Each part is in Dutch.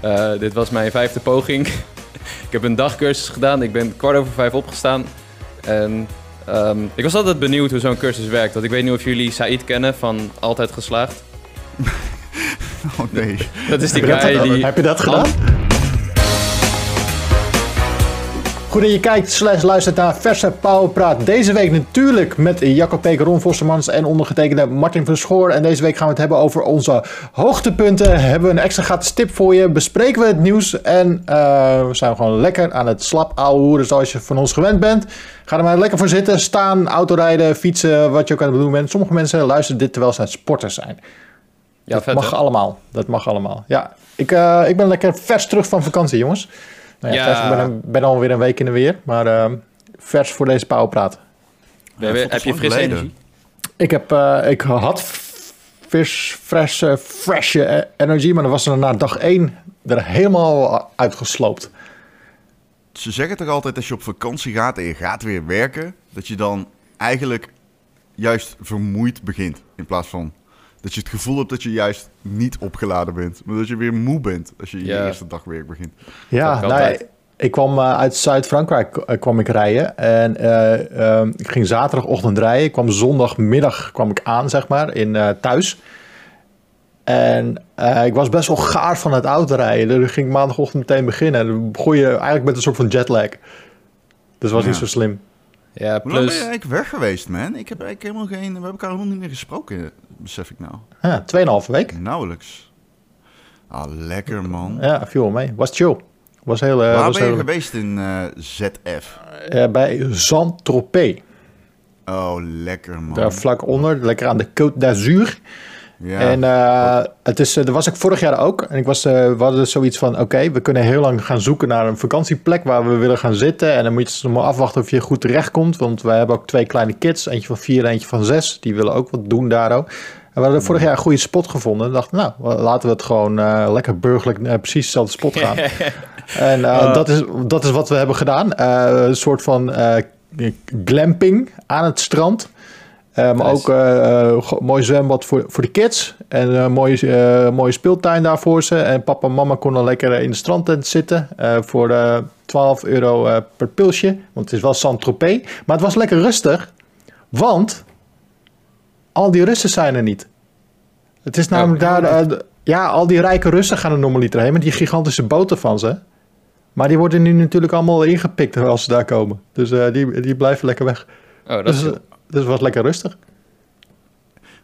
Eh, dit was mijn vijfde poging. ik heb een dagcursus gedaan. Ik ben kwart over vijf opgestaan. En ehm, ik was altijd benieuwd hoe zo'n cursus werkt. Want ik weet niet of jullie Said kennen van Altijd Geslaagd. Oh nee. Dat is die guy die... Heb je dat gedaan? Goed dat je kijkt slash luistert naar Verse Powerpraat. Deze week natuurlijk met Jacob Peek, Ron Vossermans en ondergetekende Martin van Schoor. En deze week gaan we het hebben over onze hoogtepunten. Hebben we een extra gratis tip voor je. Bespreken we het nieuws. En eh, we zijn gewoon lekker aan het slap ouwehoeren zoals je van ons gewend bent. Ga er maar lekker voor zitten, staan, autorijden, fietsen, wat je ook aan het doen bent. Sommige mensen luisteren dit terwijl ze aan het sporten zijn. Ja, dat vet, mag hè? allemaal. Dat mag allemaal. Ja, ik, eh, ik ben lekker vers terug van vakantie, jongens. Nou ja, ik ben, een- ben alweer een week in de weer, maar eh, vers voor deze pauwpraat. Heb je frisse energie? Ik, heb, eh, ik had vis, fresh, eh, fresh eh, energy, maar dan was er na dag één er helemaal uitgesloopt. Ze zeggen toch altijd als je op vakantie gaat en je gaat weer werken, dat je dan eigenlijk juist vermoeid begint. In plaats van dat je het gevoel hebt dat je juist niet opgeladen bent. Maar dat je weer moe bent als je je Ja. eerste dag werk begint. Ja, nou, ik kwam eh, uit Zuid-Frankrijk eh, kwam ik rijden en eh, eh, ik ging zaterdagochtend rijden. Ik kwam zondagmiddag kwam ik aan, zeg maar, in eh, thuis. En eh, ik was best wel gaar van het autorijden. Dus ging ik maandagochtend meteen beginnen. En dan begon je eigenlijk met een soort van jetlag. Dus was Ja. niet zo slim. Ja, Hoe lang ben plus... je eigenlijk weg geweest, man? Ik heb eigenlijk helemaal geen... We hebben elkaar helemaal niet meer gesproken, besef ik nou. Ja, tweeënhalve week. Nauwelijks. Ah, lekker man. Ja, viel wel mee. Was chill. Was heel, eh, Waar was ben je geweest in eh, ZF? eh, bij Saint-Tropez. Oh, lekker man. Daar vlak onder, lekker aan de Côte d'Azur. Ja. En eh, het is, eh, dat was ik vorig jaar ook. En ik was, eh, we hadden zoiets van, oké, we kunnen heel lang gaan zoeken naar een vakantieplek waar we willen gaan zitten. En dan moet je nog maar afwachten of je goed terechtkomt. Want wij hebben ook twee kleine kids, eentje van vier en eentje van zes. Die willen ook wat doen daar ook. En we hadden vorig jaar een goede spot gevonden. En dachten, nou, laten we het gewoon lekker burgerlijk naar precies dezelfde spot gaan. en eh, dat, is, dat is wat we hebben gedaan. Een soort van glamping aan het strand. Eh, maar Nice. ook go- mooi zwembad voor, voor de kids. En een mooie, mooie speeltuin daar voor ze. En papa en mama konden lekker in de strandtent zitten. voor eh 12 euro per pilsje. Want het is wel Saint-Tropez. Maar het was lekker rustig. Want al die Russen zijn er niet. Het is namelijk daar... ja, al die rijke Russen gaan er normaliter heen. Met die gigantische boten van ze. Maar die worden nu natuurlijk allemaal ingepikt als ze daar komen. Dus die, die blijven lekker weg. Oh, dat Dus, is dus het was lekker rustig.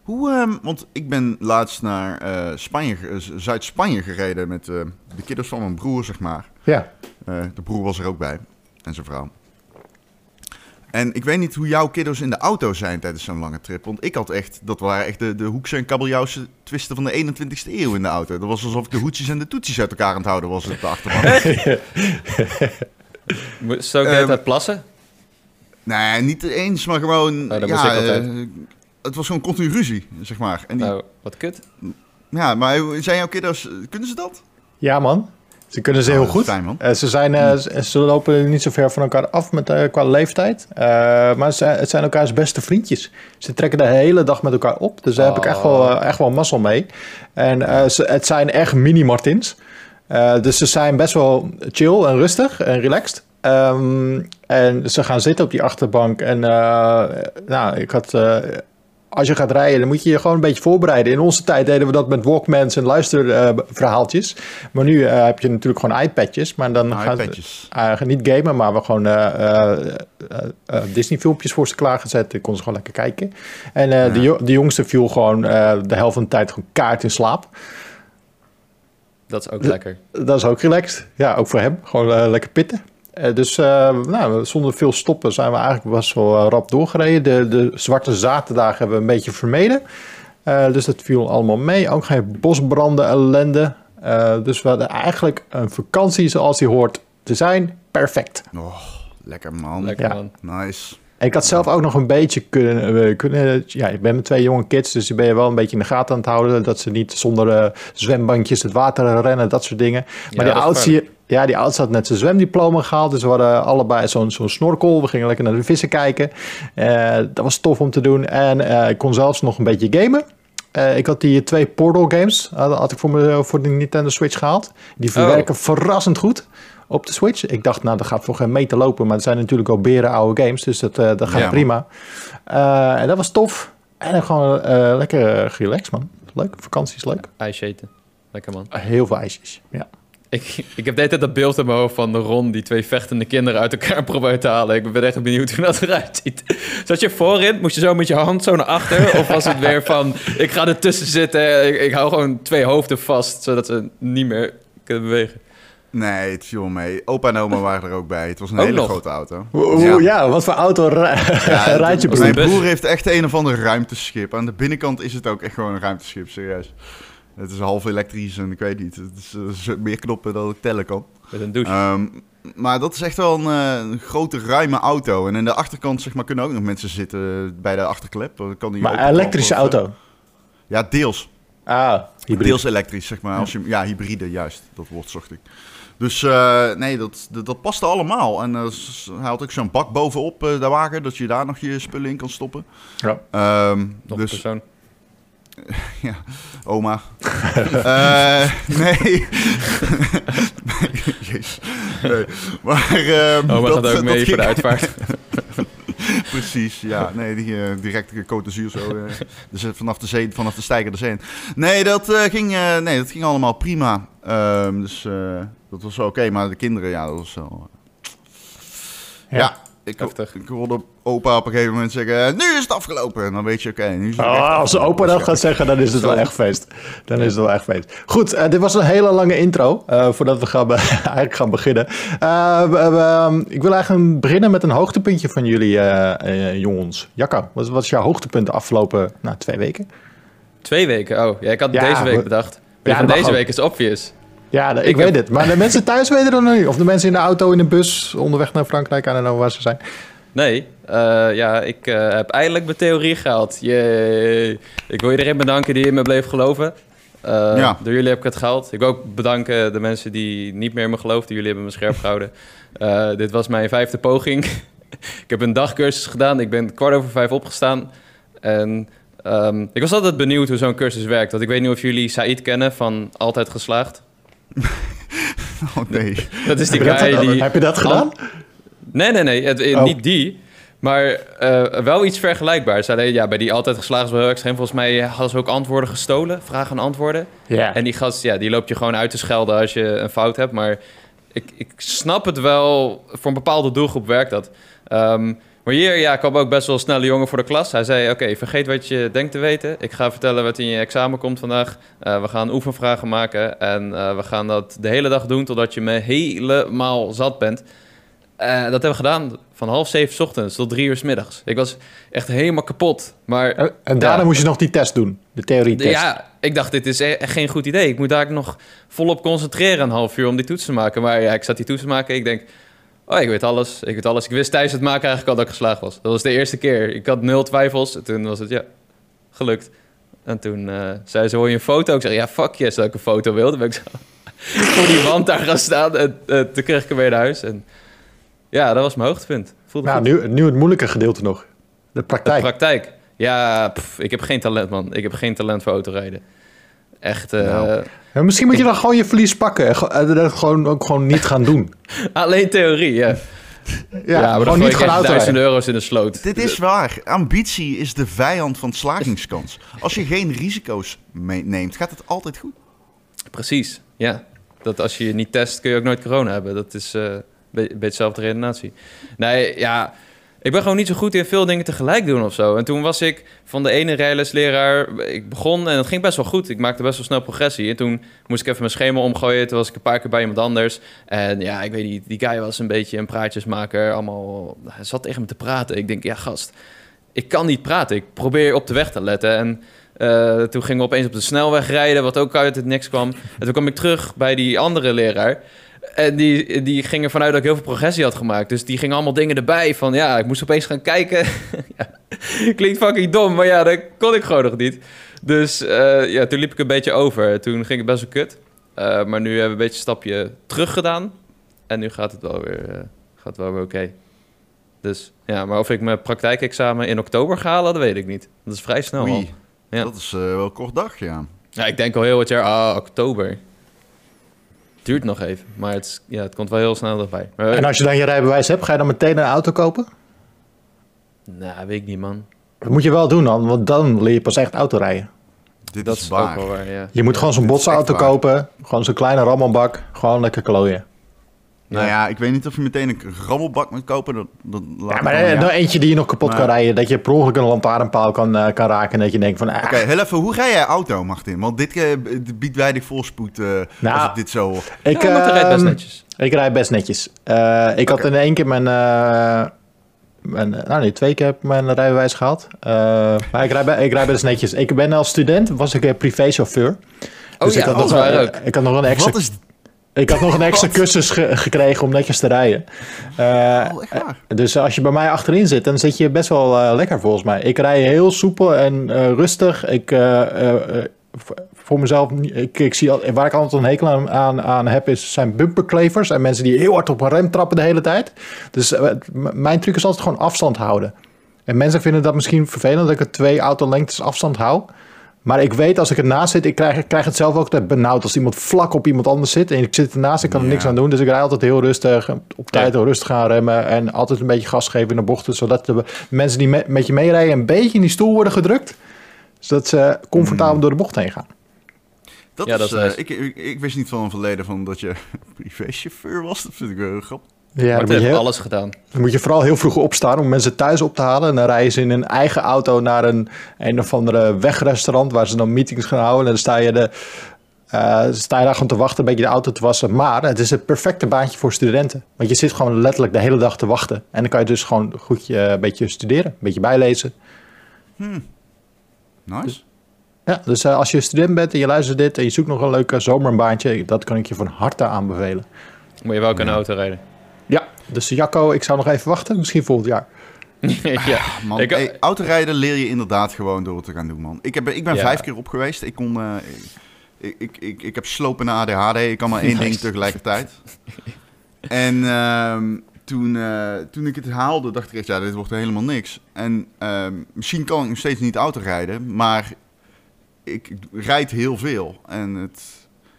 Hoe, ehm, want ik ben laatst naar eh, Spanje, Z- Zuid-Spanje gereden met eh, de kiddos van mijn broer, zeg maar. Ja. Eh, de broer was er ook bij en zijn vrouw. En ik weet niet hoe jouw kiddos in de auto zijn tijdens zo'n lange trip. Want ik had echt, dat waren echt de, de hoekse en kabeljauwse twisten van de 21ste eeuw in de auto. Dat was alsof ik de hoedjes en de toetjes uit elkaar aan het houden was op de achterbank. Zou ik tijd plassen? Nee, niet eens, maar gewoon... Oh, dat ja, ik eh, het was gewoon continu ruzie, zeg maar. En die, Nou, wat kut. Ja, maar zijn jouw kiddos, kunnen ze dat? Ja, man. Ze kunnen ze Oh, heel is goed. fijn. Eh, ze, zijn, eh, ze- ze lopen niet zo ver van elkaar af met, qua leeftijd. Eh, maar ze, het zijn elkaars beste vriendjes. Ze trekken de hele dag met elkaar op. Dus daar heb ik echt wel, echt wel mazzel mee. En eh, ze, het zijn echt mini-Martins. Eh, dus ze zijn best wel chill en rustig en relaxed. Ehm, en ze gaan zitten op die achterbank. En eh, nou, ik had... eh, als je gaat rijden, dan moet je je gewoon een beetje voorbereiden. In onze tijd deden we dat met Walkmans en luisterverhaaltjes. maar nu eh, heb je natuurlijk gewoon iPadjes. Maar dan gaan ze iPadjes. eh, niet gamen, maar we gewoon Disney-filmpjes voor ze klaargezet. Dan kon ze gewoon lekker kijken. En eh, de, jo- de jongste viel gewoon eh, de helft van de tijd gewoon kaart in slaap. Dat is ook lekker. Dat is ook relaxed. Ja, ook voor hem. Gewoon lekker pitten. Eh, dus eh, nou, zonder veel stoppen zijn we eigenlijk best wel eh, rap doorgereden. De, de zwarte zaterdagen hebben we een beetje vermeden. Eh, dus dat viel allemaal mee. Ook geen bosbranden ellende. Eh, dus we hadden eigenlijk een vakantie zoals die hoort te zijn. Perfect. Oh, lekker man. Lekker Ja. man. Nice. En ik had zelf ook nog een beetje kunnen... kunnen ja, ik ben met twee jonge kids, dus die ben je wel een beetje in de gaten aan het houden. Dat ze niet zonder eh, zwembandjes het water rennen, dat soort dingen. Maar die dat is oudste, ja, die oudste had net zijn zwemdiploma gehaald. Dus we hadden allebei zo'n zo'n snorkel. We gingen lekker naar de vissen kijken. Eh, dat was tof om te doen. En eh, ik kon zelfs nog een beetje gamen. Eh, ik had die twee Portal games, had, had ik voor, me, voor de Nintendo Switch gehaald. Die verwerken verrassend goed op de Switch. Ik dacht, nou, dat gaat voor geen meter lopen. Maar het zijn natuurlijk ook beren oude games, dus dat, eh, dat gaat Ja, prima. Eh, en dat was tof. En dan gewoon eh, lekker relaxed, man. Leuk, vakantie is leuk. IJsje eten. Lekker man. Heel veel ijsjes, ja. Ik, ik heb de hele tijd dat beeld in mijn hoofd van de Ron die twee vechtende kinderen uit elkaar probeert te halen. Ik ben echt benieuwd hoe dat eruit ziet. Zat je voorin? Moest je zo met je hand zo naar achter? Of was het weer van, ik ga ertussen zitten, ik, ik hou gewoon twee hoofden vast, zodat ze niet meer kunnen bewegen? Nee, het viel mee. Opa en oma waren er ook bij. Het was een Ook hele nog? grote auto. Ja. wat voor auto ri- Ja, je broer? Mijn broer heeft echt een of ander ruimteschip. Aan de binnenkant is het ook echt gewoon een ruimteschip, serieus. Het is half elektrisch en ik weet niet. Het is, eh, meer knoppen dan ik tellen kan. Met een douche. Ehm, maar dat is echt wel een, eh, een grote, ruime auto. En aan de achterkant zeg maar, kunnen ook nog mensen zitten bij de achterklep. Dan kan die Maar een elektrische klappen. auto. Ja, deels. Ah, hybride. Deels elektrisch, zeg maar. Als je, ja, hybride, juist. Dat woord zocht ik. Dus eh, nee, dat, dat, dat paste allemaal. En eh, s- hij had ook zo'n bak bovenop eh, de wagen, dat je daar nog je spullen in kan stoppen. Ja. Ehm, Nog een dus, persoon. ja, oma. Eh, nee. nee. Jezus. Nee. Maar ehm, Oma dat, gaat ook mee voor de uitvaart. Precies, ja. Nee, die uh, direct de Côte d'Azur zo. eh, dus vanaf de zee, vanaf de stijger de zee. in. Nee, dat, eh, ging, eh, nee, dat ging allemaal prima. Ehm, dus eh, dat was wel oké. Maar de kinderen, ja, dat was wel... Ja. ja. Ik, Heftig. ik hoorde opa op een gegeven moment zeggen... "Eh, Nu is het afgelopen. En dan weet je, oké, nu is het Oh, als opa dat gaat zeggen, dan is het wel echt feest. Dan is het wel echt feest. Goed, eh, dit was een hele lange intro. eh, voordat we gaan be- eigenlijk gaan beginnen. Eh, ehm, ik wil eigenlijk beginnen met een hoogtepuntje van jullie eh, eh, jongens. Jacco, wat, wat is jouw hoogtepunt de afgelopen nou, twee weken? Twee weken? Oh, ja, ik had Ja, deze week we- bedacht. Ja, van deze ook. week is obvious. Ja, ik, Ik weet heb- het. Maar de mensen thuis weten dat nog niet. Of de mensen in de auto, in de bus, onderweg naar Frankrijk. Don't know waar ze zijn. Nee, eh, ja, ik eh, heb eindelijk mijn theorie gehaald. Yay. Ik wil iedereen bedanken die in me bleef geloven. Eh, Ja. Door jullie heb ik het gehaald. Ik wil ook bedanken de mensen die niet meer in me geloofden. Jullie hebben me scherp gehouden. Eh, dit was mijn vijfde poging. ik heb een dagcursus gedaan. Ik ben kwart over vijf opgestaan. En ehm, ik was altijd benieuwd hoe zo'n cursus werkt. Want ik weet niet of jullie Said kennen van Altijd Geslaagd. Oh nee. Dat is die heb, je guy dat, die... heb je dat gedaan? Nee, nee, nee. Het, eh, Oh. Niet die. Maar eh, wel iets vergelijkbaars. Alleen ja, bij die altijd geslaagd is wel heel extreem. Volgens mij hadden ze ook antwoorden gestolen. Vragen en antwoorden. Ja. En die gast, ja, die loopt je gewoon uit te schelden als je een fout hebt. Maar ik, ik snap het wel. Voor een bepaalde doelgroep werkt dat. Ehm, maar hier ja, kwam ook best wel een snelle jongen voor de klas. Hij zei, oké, vergeet wat je denkt te weten. Ik ga vertellen wat in je examen komt vandaag. Eh, we gaan oefenvragen maken. En eh, we gaan dat de hele dag doen totdat je me helemaal zat bent. Eh, dat hebben we gedaan van half zeven 's ochtends tot drie uur 's middags. Ik was echt helemaal kapot. Maar En, daarna Ja. moest je nog die test doen. De theorie-test. ja, ik dacht, dit is e- echt geen goed idee. Ik moet daar nog volop concentreren een half uur om die toets te maken. Maar ja, ik zat die toets te maken. Ik denk, oh, ik weet alles. Ik weet alles. Ik wist tijdens het maken eigenlijk al dat ik geslaagd was. Dat was de eerste keer. Ik had nul twijfels. En toen was het, ja, gelukt. En toen eh, zei ze, hoor je een foto? Ik zeg, ja, fuck yes, dat ik een foto wilde. Ben ik zo voor die wand daar gaan staan. En eh, toen kreeg ik hem weer naar huis. En ja, dat was mijn hoogtepunt. Voelde Nou, goed. nu, nu het moeilijke gedeelte nog. De De praktijk. praktijk. Ja, pff, ik heb geen talent, man. Ik heb geen talent voor autorijden. Echt, eh, Nou. Ja, misschien moet je dan gewoon je verlies pakken. Dat gewoon, ook gewoon niet gaan doen. alleen theorie, ja. Ja, Ja, maar dan gewoon gooi niet gaan autorijden. euro's in de sloot. Dit is waar. Ambitie is de vijand van slaagingskans. Als je geen risico's mee- neemt, gaat het altijd goed. Precies, ja. Dat als je je niet test, kun je ook nooit corona hebben. Dat is eh, een be- beetje dezelfde redenatie. Nee, ja... Ik ben gewoon niet zo goed in veel dingen tegelijk doen of zo. En toen was ik van de ene rijlesleraar... Ik begon en het ging best wel goed. Ik maakte best wel snel progressie. En toen moest ik even mijn schema omgooien. Toen was ik een paar keer bij iemand anders. En ja, ik weet niet, die guy was een beetje een praatjesmaker. Allemaal, hij zat tegen me te praten. Ik denk, ja gast, ik kan niet praten. Ik probeer op de weg te letten. En eh, toen gingen we opeens op de snelweg rijden, wat ook uit het niks kwam. En toen kwam ik terug bij die andere leraar. En die, die ging ervan uit dat ik heel veel progressie had gemaakt. Dus die gingen allemaal dingen erbij van... Ja, ik moest opeens gaan kijken. ja, klinkt fucking dom, maar ja, dat kon ik gewoon nog niet. Dus eh, ja, toen liep ik een beetje over. Toen ging het best wel kut. Eh, maar nu hebben we een beetje een stapje terug gedaan. En nu gaat het wel weer, eh, gaat wel weer oké. Dus ja, maar of ik mijn praktijkexamen in oktober ga halen, dat weet ik niet. Dat is vrij snel al. Ja. Dat is wel een kort dag, ja. Ja, ik denk al heel het jaar, ah, oktober. Duurt nog even, maar het, is- ja, het komt wel heel snel erbij. Maar, En als je dan je rijbewijs hebt, ga je dan meteen een auto kopen? Nou, weet ik niet, man. Dat moet je wel doen dan, want dan leer je pas echt autorijden. Dit Dat is is waar. ook wel waar, ja. Je moet gewoon zo'n botsauto kopen, gewoon zo'n kleine rammelbak, gewoon lekker klooien. Nou ja, ik weet niet of je meteen een rammelbak moet kopen. Dat, dat laat Ja, maar dan eh, eentje die je nog kapot Maar- kan rijden, dat je per ongeluk een lantaarnpaal kan, eh, kan raken en dat je denkt van... ah, Oké, heel even, hoe ga jij auto, Martin? Want dit eh, b- biedt weinig voorspoed eh, Nou, als ik dit zo ik, ja, rijdt best ehm, netjes. Ik rijd best netjes. Eh, ik had in één keer mijn, eh, mijn... Nou nee, twee keer heb ik mijn rijbewijs gehad. Eh, maar ik rijd, ik rijd best netjes. Ik ben als student, was ik eh, privéchauffeur. Oh Dus ja, ik had, dat nog, ik had nog een extra, Wat is... ik had nog een extra cursus ge- gekregen om netjes te rijden. Eh, Oh, echt waar? dus als je bij mij achterin zit, dan zit je best wel eh, lekker volgens mij. Ik rij heel soepel en eh, rustig. Ik, eh, eh, eh, voor mezelf, ik, ik zie al, waar ik altijd een hekel aan, aan, aan heb, is, zijn bumperklevers. En mensen die heel hard op een rem trappen de hele tijd. Dus eh, mijn truc is altijd gewoon afstand houden. En mensen vinden dat misschien vervelend dat ik het twee autolengtes afstand hou. Maar ik weet als ik ernaast zit, ik krijg, ik krijg het zelf ook altijd benauwd. Als iemand vlak op iemand anders zit en ik zit ernaast, ik kan er Ja. niks aan doen. Dus ik rij altijd heel rustig, op tijd heel rustig gaan remmen. En altijd een beetje gas geven in de bochten. Zodat de mensen die me- met je meerijden een beetje in die stoel worden gedrukt. Zodat ze comfortabel door de bocht heen gaan. Dat Ja, is, dat is eh, nice. ik, ik, ik wist niet van een verleden van dat je privéchauffeur was. Dat vind ik wel grappig. Ja, je heeft heel- alles gedaan. dan moet je vooral heel vroeg opstaan om mensen thuis op te halen. En dan rijden ze in een eigen auto naar een, een of andere wegrestaurant waar ze dan meetings gaan houden. En dan sta je, de, eh, sta je daar gewoon te wachten, een beetje de auto te wassen. Maar het is het perfecte baantje voor studenten. Want je zit gewoon letterlijk de hele dag te wachten. En dan kan je dus gewoon goed je, een beetje studeren, een beetje bijlezen. Nice. Ja, dus eh, als je student bent en je luistert dit en je zoekt nog een leuk eh, zomerbaantje, dat kan ik je van harte aanbevelen. Moet je wel kunnen auto rijden. Dus Jacco, ik zou nog even wachten, misschien volgend jaar. ja. Man, Ik- hey, autorijden leer je inderdaad gewoon door te gaan doen, man. Ik, heb, ik ben Ja. vijf keer op geweest. Ik kon... eh, ik, ik, ik, ik heb slopen naar ADHD. Ik kan maar één ding tegelijkertijd. En ehm, toen, eh, toen ik het haalde, dacht ik echt, ja, dit wordt helemaal niks. En ehm, misschien kan ik nog steeds niet autorijden, maar ik, ik rijd heel veel. En het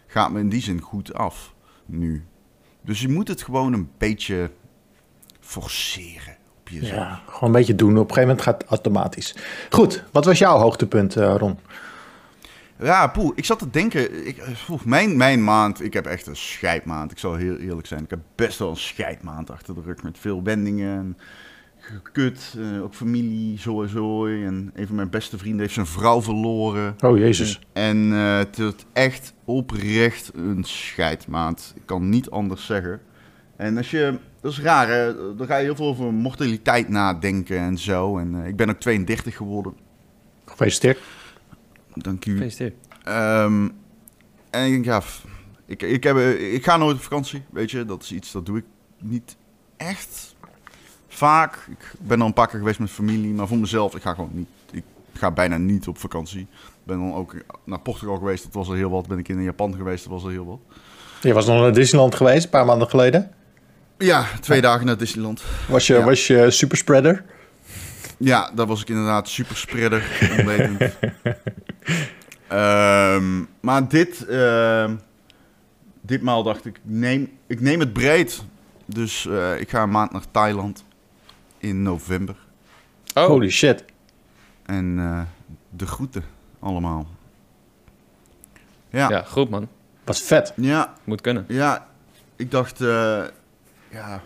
gaat me in die zin goed af nu. Dus je moet het gewoon een beetje forceren op jezelf. Ja, gewoon een beetje doen. Op een gegeven moment gaat het automatisch. Goed, wat was jouw hoogtepunt, eh, Ron? Ja, poeh, ik zat te denken, ik, poeh, mijn, mijn maand, ik heb echt een scheidmaand. Ik zal heel eerlijk zijn, ik heb best wel een scheidmaand achter de rug met veel wendingen en gekut. eh, ook familie, zo en zo. En een van mijn beste vrienden heeft zijn vrouw verloren. Oh, jezus. En eh, het is echt oprecht een scheidmaand. Ik kan niet anders zeggen. En als je, dat is raar hè, dan ga je heel veel over mortaliteit nadenken en zo. En eh, ik ben ook 32 geworden. Gefeliciteerd. Dank u. Gefeliciteerd. Ehm, en ik denk, ja, ik, ik, heb, eh, ik ga nooit op vakantie, weet je. Dat is iets, dat doe ik niet echt vaak. Ik ben al een paar keer geweest met familie, maar voor mezelf, ik ga gewoon niet. Ik ga bijna niet op vakantie. Ik ben dan ook naar Portugal geweest, dat was al heel wat. Ben ik in Japan geweest, dat was al heel wat. Je was nog naar Disneyland geweest, een paar maanden geleden. Ja, twee dagen naar Disneyland. Was je, Ja. was je superspreader? Ja, daar was ik inderdaad super spreader, onwetend. Ehm, maar dit, ehm, ditmaal dacht ik, neem, ik neem het breed. Dus eh, ik ga een maand naar Thailand in november. Oh, Holy shit. En eh, de groeten allemaal. Ja, ja, ja, goed man. Was vet. ja, Moet kunnen. ik dacht, eh, ja,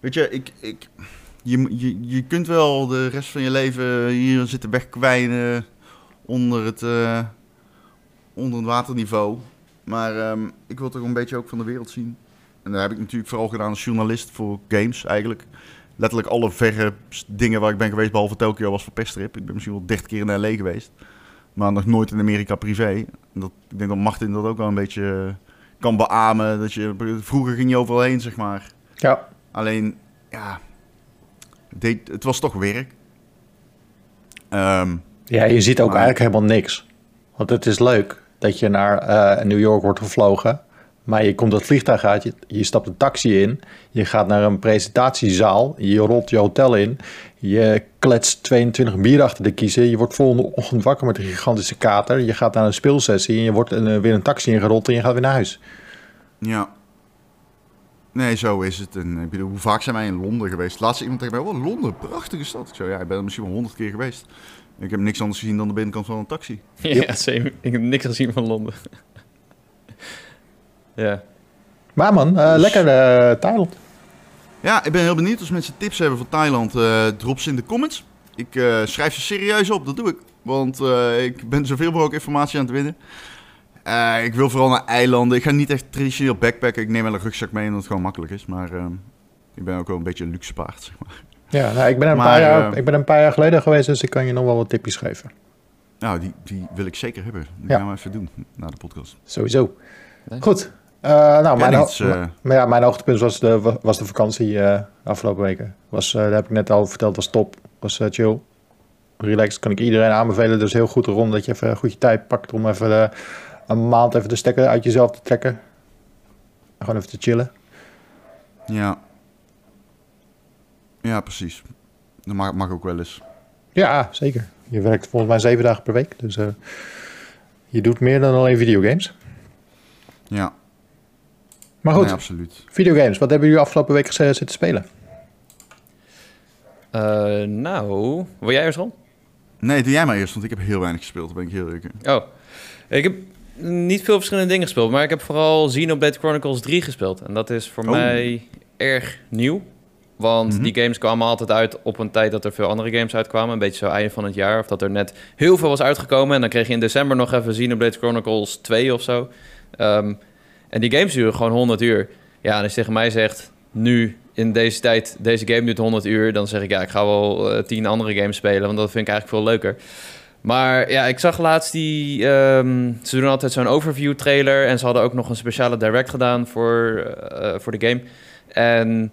weet je, ik, ik, je, je, je kunt wel de rest van je leven hier zitten wegkwijnen onder het, eh, onder het waterniveau. Maar ehm, ik wil toch een beetje ook van de wereld zien. En dat heb ik natuurlijk vooral gedaan als journalist voor games eigenlijk. Letterlijk alle verre dingen waar ik ben geweest, behalve Tokio, was voor perstrip. Ik ben misschien wel 30 keer in LA geweest. Maar nog nooit in Amerika privé. Dat, ik denk dat Martin dat ook wel een beetje eh, kan beamen. Dat je, vroeger ging je overal heen, zeg maar. Ja. Alleen, ja, deed, het was toch werk. Ehm, Ja, je ziet ook Maar- eigenlijk helemaal niks. Want het is leuk dat je naar eh, New York wordt gevlogen Maar je komt het vliegtuig uit, je, je stapt een taxi in, je gaat naar een presentatiezaal, je rolt je hotel in, je kletst 22 bier achter de kiezen, je wordt volgende ochtend wakker met een gigantische kater, je gaat naar een speelsessie en je wordt een, weer een taxi ingerold en je gaat weer naar huis. Ja. Nee, zo is het. En ik bedoel, hoe vaak zijn wij in Londen geweest? Laatst iemand tegen mij, oh, Londen, prachtige stad. Ik zei, ja, ik ben er misschien wel honderd keer geweest. Ik heb niks anders gezien dan de binnenkant van een taxi. Ja, same. Ik heb niks gezien van Londen. Ja. Maar man, uh, Dus- lekker eh, Thailand. Ja, ik ben heel benieuwd als mensen tips hebben voor Thailand. eh drop ze in de comments. Ik eh, schrijf ze serieus op, dat doe ik. Want eh, ik ben zoveel mogelijk informatie aan het winnen. Eh, ik wil vooral naar eilanden. Ik ga niet echt traditioneel backpacken. Ik neem wel een rugzak mee omdat het gewoon makkelijk is. Maar eh, ik ben ook wel een beetje een luxe paard, zeg maar. Ja, nou, ik, ben een Maar, paar jaar, eh, ik ben er een paar jaar geleden geweest, dus ik kan je nog wel wat tipjes geven. Nou, die, die wil ik zeker hebben. Die Ja. gaan we even doen na de podcast. Sowieso. Goed. Eh, nou, mijn, iets, eh, maar ja, mijn hoogtepunt was de, was de vakantie eh, afgelopen weken. Was, daar heb ik net al verteld, was top. Was chill. Relaxed, kan ik iedereen aanbevelen. Dus heel goed erom dat je even goed je tijd pakt om even een maand even de stekker uit jezelf te trekken. Gewoon even te chillen. Ja. Ja, precies. Dat mag, mag ook wel eens. Ja, zeker. Je werkt volgens mij zeven dagen per week. Dus je doet meer dan alleen videogames. Ja, Maar goed, nee, absoluut. videogames. Wat hebben jullie afgelopen week gezeten zitten spelen? Eh, nou, wil jij eerst rond? Nee, doe jij maar eerst, want ik heb heel weinig gespeeld. Daar ben ik heel eerlijk in. Oh, ik heb niet veel verschillende dingen gespeeld, maar ik heb vooral Xenoblade Chronicles 3 gespeeld. En dat is voor Oh. mij erg nieuw. Want Mhm. die games kwamen altijd uit op een tijd dat er veel andere games uitkwamen. Een beetje zo einde van het jaar. Of dat er net heel veel was uitgekomen. En dan kreeg je in december nog even Xenoblade Chronicles 2 of zo. Ehm, en die games duren gewoon 100 uur. Ja, en als je tegen mij zegt, nu in deze tijd, deze game duurt 100 uur... dan zeg ik, ja, ik ga wel eh, 10 andere games spelen. Want dat vind ik eigenlijk veel leuker. Maar ja, ik zag laatst die... ehm, ze doen altijd zo'n overview trailer. En ze hadden ook nog een speciale direct gedaan voor, eh, voor de game. En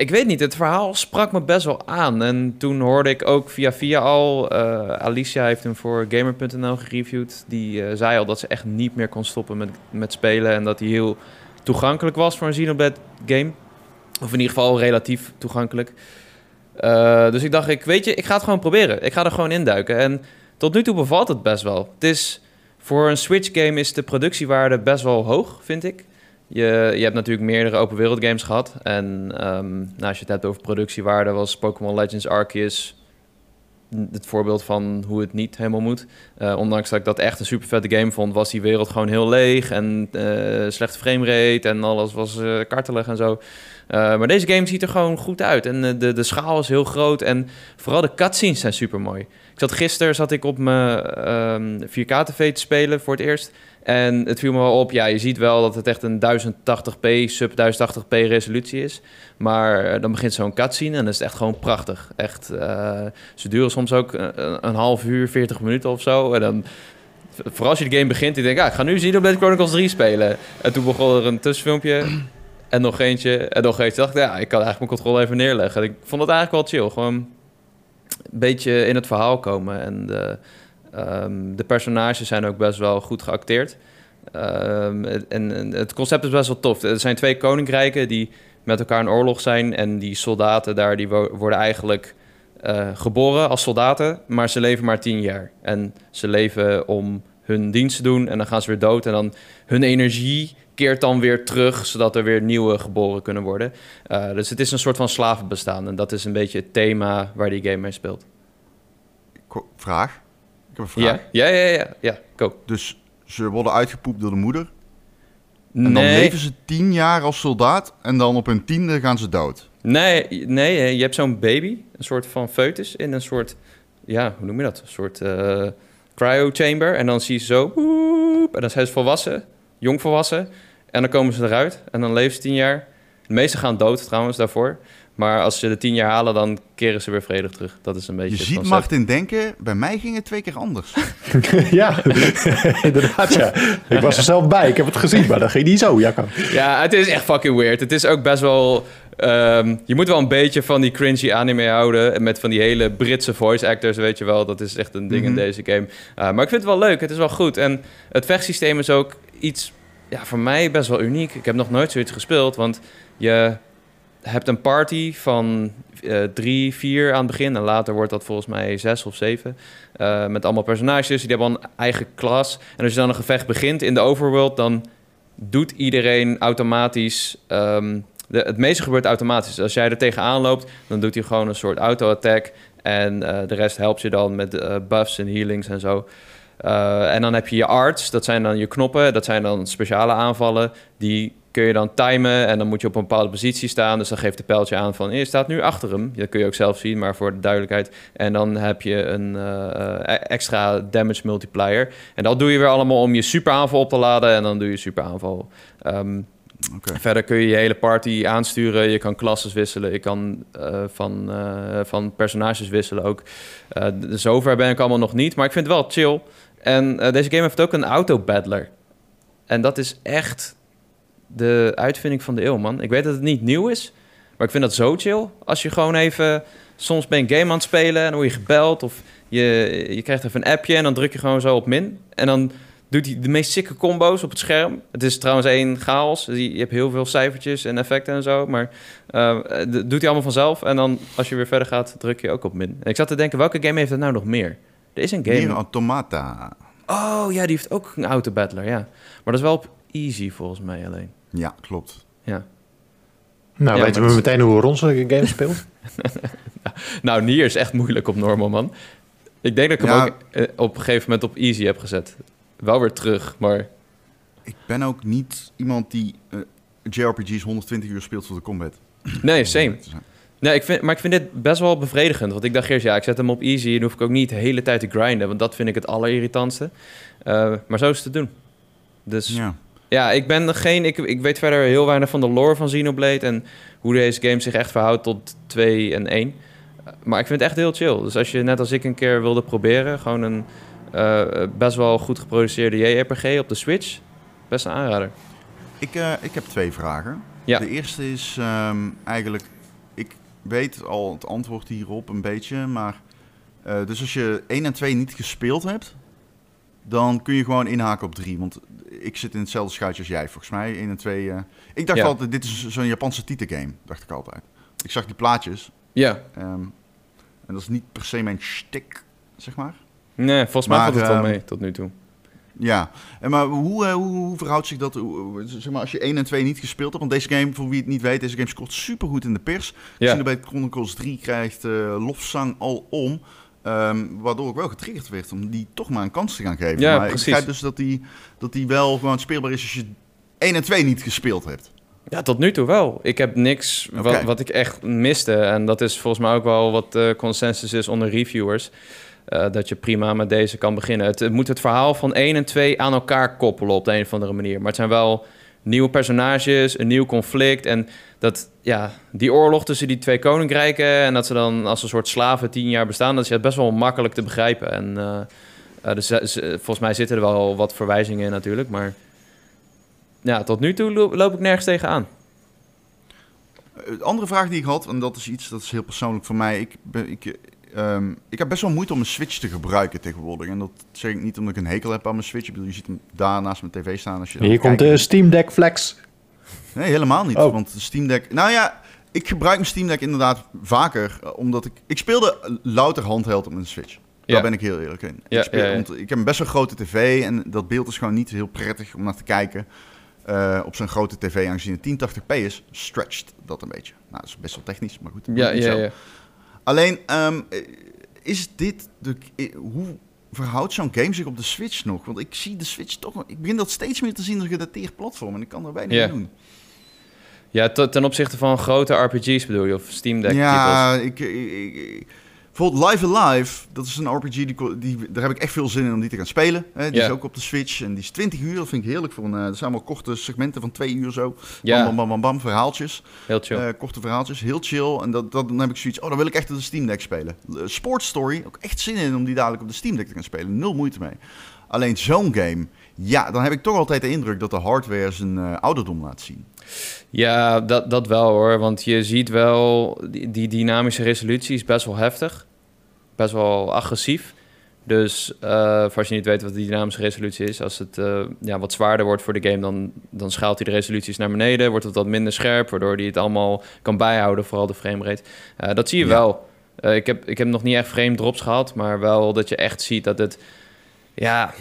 ik weet niet, het verhaal sprak me best wel aan. En toen hoorde ik ook via via al... eh, Alicia heeft hem voor Gamer.nl gereviewd. Die eh, zei al dat ze echt niet meer kon stoppen met, met spelen. En dat hij heel toegankelijk was voor een Xenoblade game. Of in ieder geval relatief toegankelijk. Eh, dus ik dacht, ik, weet je, ik ga het gewoon proberen. Ik ga er gewoon induiken. En tot nu toe bevalt het best wel. Het is, voor een Switch-game is de productiewaarde best wel hoog, vind ik. Je, hebt natuurlijk meerdere open wereld games gehad. En ehm, nou, als je het hebt over productiewaarde, was Pokémon Legends Arceus het voorbeeld van hoe het niet helemaal moet. Eh, ondanks dat ik dat echt een super vette game vond, was die wereld gewoon heel leeg en eh slechte framerate en alles was eh, kartelig en zo. Maar deze game ziet er gewoon goed uit en de, de schaal is heel groot en vooral de cutscenes zijn super mooi. Ik zat gisteren zat ik op mijn ehm 4K-tv te spelen voor het eerst. En het viel me wel op, ja, je ziet wel dat het echt een 1080p, sub 1080p resolutie is. Maar eh, dan begint zo'n cutscene en dat is echt gewoon prachtig. Echt, eh, ze duren soms ook eh, een, half uur, 40 minuten of zo. En dan, vooral als je de game begint, ik denk, ah, ik ga nu Xenoblade Chronicles 3 spelen. En toen begon er een tussenfilmpje en nog eentje en nog eentje. dacht ja, ik kan eigenlijk mijn controle even neerleggen. En ik vond het eigenlijk wel chill, gewoon een beetje in het verhaal komen. En ehm, de personages zijn ook best wel goed geacteerd. Ehm, en, het concept is best wel tof. Er zijn twee koninkrijken die met elkaar in oorlog zijn. En die soldaten daar die wo- worden eigenlijk eh, geboren als soldaten, maar ze leven maar tien jaar. En ze leven om hun dienst te doen en dan gaan ze weer dood. En dan hun energie keert dan weer terug, zodat er weer nieuwe geboren kunnen worden. Eh, dus het is een soort van slavenbestaan. En dat is een beetje het thema waar die game mee speelt. Vraag? Ik heb een vraag. Ja, ja, ja, ja. ja. Go. Dus ze worden uitgepoept door de moeder. En dan leven ze tien jaar als soldaat. En dan op hun tiende gaan ze dood. Nee, nee, je hebt zo'n baby, een soort van foetus in een soort, ja, hoe noem je dat? Een soort eh cryo chamber. En dan zie je zo, en dan zijn ze volwassen, jong volwassen. En dan komen ze eruit en dan leven ze tien jaar. De meeste gaan dood trouwens daarvoor. Maar als ze de tien jaar halen, dan keren ze weer vredig terug. Dat is een beetje Je het ziet concept. Martin denken, bij mij ging het twee keer anders. ja, inderdaad ja. Ik was er zelf bij, ik heb het gezien, maar dat ging niet zo, Jacco. Ja, het is echt fucking weird. Het is ook best wel... ehm, je moet wel een beetje van die cringy anime houden. En Met van die hele Britse voice actors, weet je wel. Dat is echt een ding Mhm. in deze game. Uh, maar ik vind het wel leuk. Het is wel goed. En het vechtsysteem is ook iets ja, voor mij best wel uniek. Ik heb nog nooit zoiets gespeeld, want je hebt een party van eh, drie, vier aan het begin. En later wordt dat volgens mij zes of zeven. eh, met allemaal personages. Die hebben een eigen klas. En als je dan een gevecht begint in de overworld, dan doet iedereen automatisch... ehm, de, het meeste gebeurt automatisch. Als jij er tegenaan loopt, dan doet hij gewoon een soort auto-attack. En eh, de rest helpt je dan met buffs en healings en zo. En dan heb je je arts, dat zijn dan je knoppen. Dat zijn dan speciale aanvallen. Die kun je dan timen en dan moet je op een bepaalde positie staan. Dus dan geeft de pijltje aan van, je staat nu achter hem. Dat kun je ook zelf zien, maar voor de duidelijkheid. En dan heb je een eh, eh, extra damage multiplier. En dat doe je weer allemaal om je superaanval op te laden. En dan doe je superaanval. Oké. Verder kun je je hele party aansturen. Je kan klasses wisselen. Je kan eh, van, van personages wisselen ook. Zover ben ik allemaal nog niet. Maar ik vind het wel chill. En deze game heeft ook een auto-battler. En dat is echt de uitvinding van de eeuw, man. Ik weet dat het niet nieuw is. Maar ik vind dat zo chill. Als je gewoon even... Soms ben je een game aan het spelen en dan word je gebeld. Of je, je krijgt even een appje en dan druk je gewoon zo op min. En dan doet hij de meest sikke combo's op het scherm. Het is trouwens één chaos. Je hebt heel veel cijfertjes en effecten en zo. Maar eh, doet hij allemaal vanzelf. En dan als je weer verder gaat, druk je ook op min. En ik zat te denken, welke game heeft dat nou nog meer? Er is een game... Nier Automata. Oh ja, die heeft ook een auto-battler, ja. Maar dat is wel op easy volgens mij alleen. Ja, klopt. Ja. Nou, Ja, weten we meteen hoe Ron zijn game speelt. Nou, Nier is echt moeilijk op normal, man. Ik denk dat ik hem ook eh, op een gegeven moment op easy heb gezet. Wel weer terug, maar... Ik ben ook niet iemand die eh, JRPG's 120 uur speelt voor de combat. Nee, same. Nee, ik vind, maar ik vind dit best wel bevredigend. Want ik dacht eerst, ja, ik zet hem op easy... en dan hoef ik ook niet de hele tijd te grinden. Want dat vind ik het allerirritantste. Eh, maar zo is het te doen. Dus ja, Ja. ik ben geen... Ik, ik weet verder heel weinig van de lore van Xenoblade... en hoe deze game zich echt verhoudt tot 2 en 1. Maar ik vind het echt heel chill. Dus als je net als ik een keer wilde proberen... gewoon een eh, best wel goed geproduceerde JRPG op de Switch... best een aanrader. Ik, eh, ik heb twee vragen. Ja. De eerste is ehm, eigenlijk... Ik weet al het antwoord hierop een beetje, maar... eh, dus als je 1 en 2 niet gespeeld hebt... dan kun je gewoon inhaken op 3. Want ik zit in hetzelfde schuitje als jij, volgens mij. 1 en 2... eh, ik dacht Ja. altijd, dit is zo'n Japanse titelgame. Dacht ik altijd. Ik zag die plaatjes. Ja, ehm, en dat is niet per se mijn shtick, zeg maar. nee, volgens mij valt het wel ehm, mee tot nu toe. Ja, en maar hoe, eh, hoe, hoe verhoudt zich dat? Zeg maar, als je 1 en 2 niet gespeeld hebt, want deze game, voor wie het niet weet, deze game scoort supergoed in de pers. Ja. Xenoblade Chronicles 3 krijgt eh, lofzang alom, ehm, waardoor ik wel getriggerd werd om die toch maar een kans te gaan geven. Ja, maar precies. ik begrijp dus dat die, dat die wel gewoon speelbaar is als je 1 en 2 niet gespeeld hebt. Ja, tot nu toe wel. Ik heb niks wat, wat ik echt miste. En dat is volgens mij ook wel wat de consensus is onder reviewers. eh, dat je prima met deze kan beginnen. Het, het moet het verhaal van 1 en 2 aan elkaar koppelen op de een of andere manier. Maar het zijn wel nieuwe personages, een nieuw conflict. En dat, ja, die oorlog tussen die twee koninkrijken... en dat ze dan als een soort slaven tien jaar bestaan... dat is ja, best wel makkelijk te begrijpen. En eh, eh, dus, eh, volgens mij zitten er wel wat verwijzingen in natuurlijk. Maar ja, tot nu toe lo- loop ik nergens tegenaan. De andere vraag die ik had, en dat is iets dat is heel persoonlijk voor mij. Ik, ben, ik, eh, ehm, ik heb best wel moeite om een Switch te gebruiken tegenwoordig. En dat zeg ik niet omdat ik een hekel heb aan mijn Switch. Ik bedoel, je ziet hem daar naast mijn tv staan. Als je Hier komt de Steam Deck Flex. Nee, helemaal niet. Oh. Want de Steam Deck... Nou ja, ik gebruik mijn Steam Deck inderdaad vaker. eh, Omdat ik... Ik speelde louter handheld op mijn Switch. Daar Ja. ben ik heel eerlijk in. Ja, ik, speel, ja, ik heb een best wel grote tv en dat beeld is gewoon niet heel prettig om naar te kijken. eh, op zo'n grote tv, aangezien het 1080p is, stretched dat een beetje. Nou, dat is best wel technisch, maar goed. Ja, ja, ja. Alleen, ehm, eh, is dit de... Hoe verhoudt zo'n game zich op de Switch nog? Want ik zie de Switch toch... nog- Ik begin dat steeds meer te zien als een gedateerd platform en ik kan er weinig aan doen. Ja, te- ten opzichte van grote RPG's bedoel je, of Steam Deck Ja, ik, ik, ik- bijvoorbeeld Live Alive, dat is een RPG, die, die, daar heb ik echt veel zin in om die te gaan spelen. Hè. Die Ja. is ook op de Switch en die is 20 uur, dat vind ik heerlijk. Voor een, eh, dat zijn allemaal korte segmenten van twee uur zo. Ja, Bam, bam, bam, bam, bam, verhaaltjes. heel chill. Eh, korte verhaaltjes, heel chill. En dat, dat, dan heb ik zoiets, oh, dan wil ik echt op de Steam Deck spelen. Eh, Sports Story, ook echt zin in om die dadelijk op de Steam Deck te gaan spelen. Nul moeite mee. Alleen zo'n game, ja, dan heb ik toch altijd de indruk dat de hardware zijn ouderdom laat zien. Ja, dat, dat wel hoor. Want je ziet wel, die, die dynamische resolutie is best wel heftig. Best wel agressief. Dus uh, voor als je niet weet wat de dynamische resolutie is, als het uh, ja, wat zwaarder wordt voor de game, dan, dan schaalt hij de resoluties naar beneden, wordt het wat minder scherp, waardoor hij het allemaal kan bijhouden, vooral de framerate. Uh, dat zie je ja. wel. ik, heb, ik heb nog niet echt frame drops gehad, maar wel dat je echt ziet dat het, ja,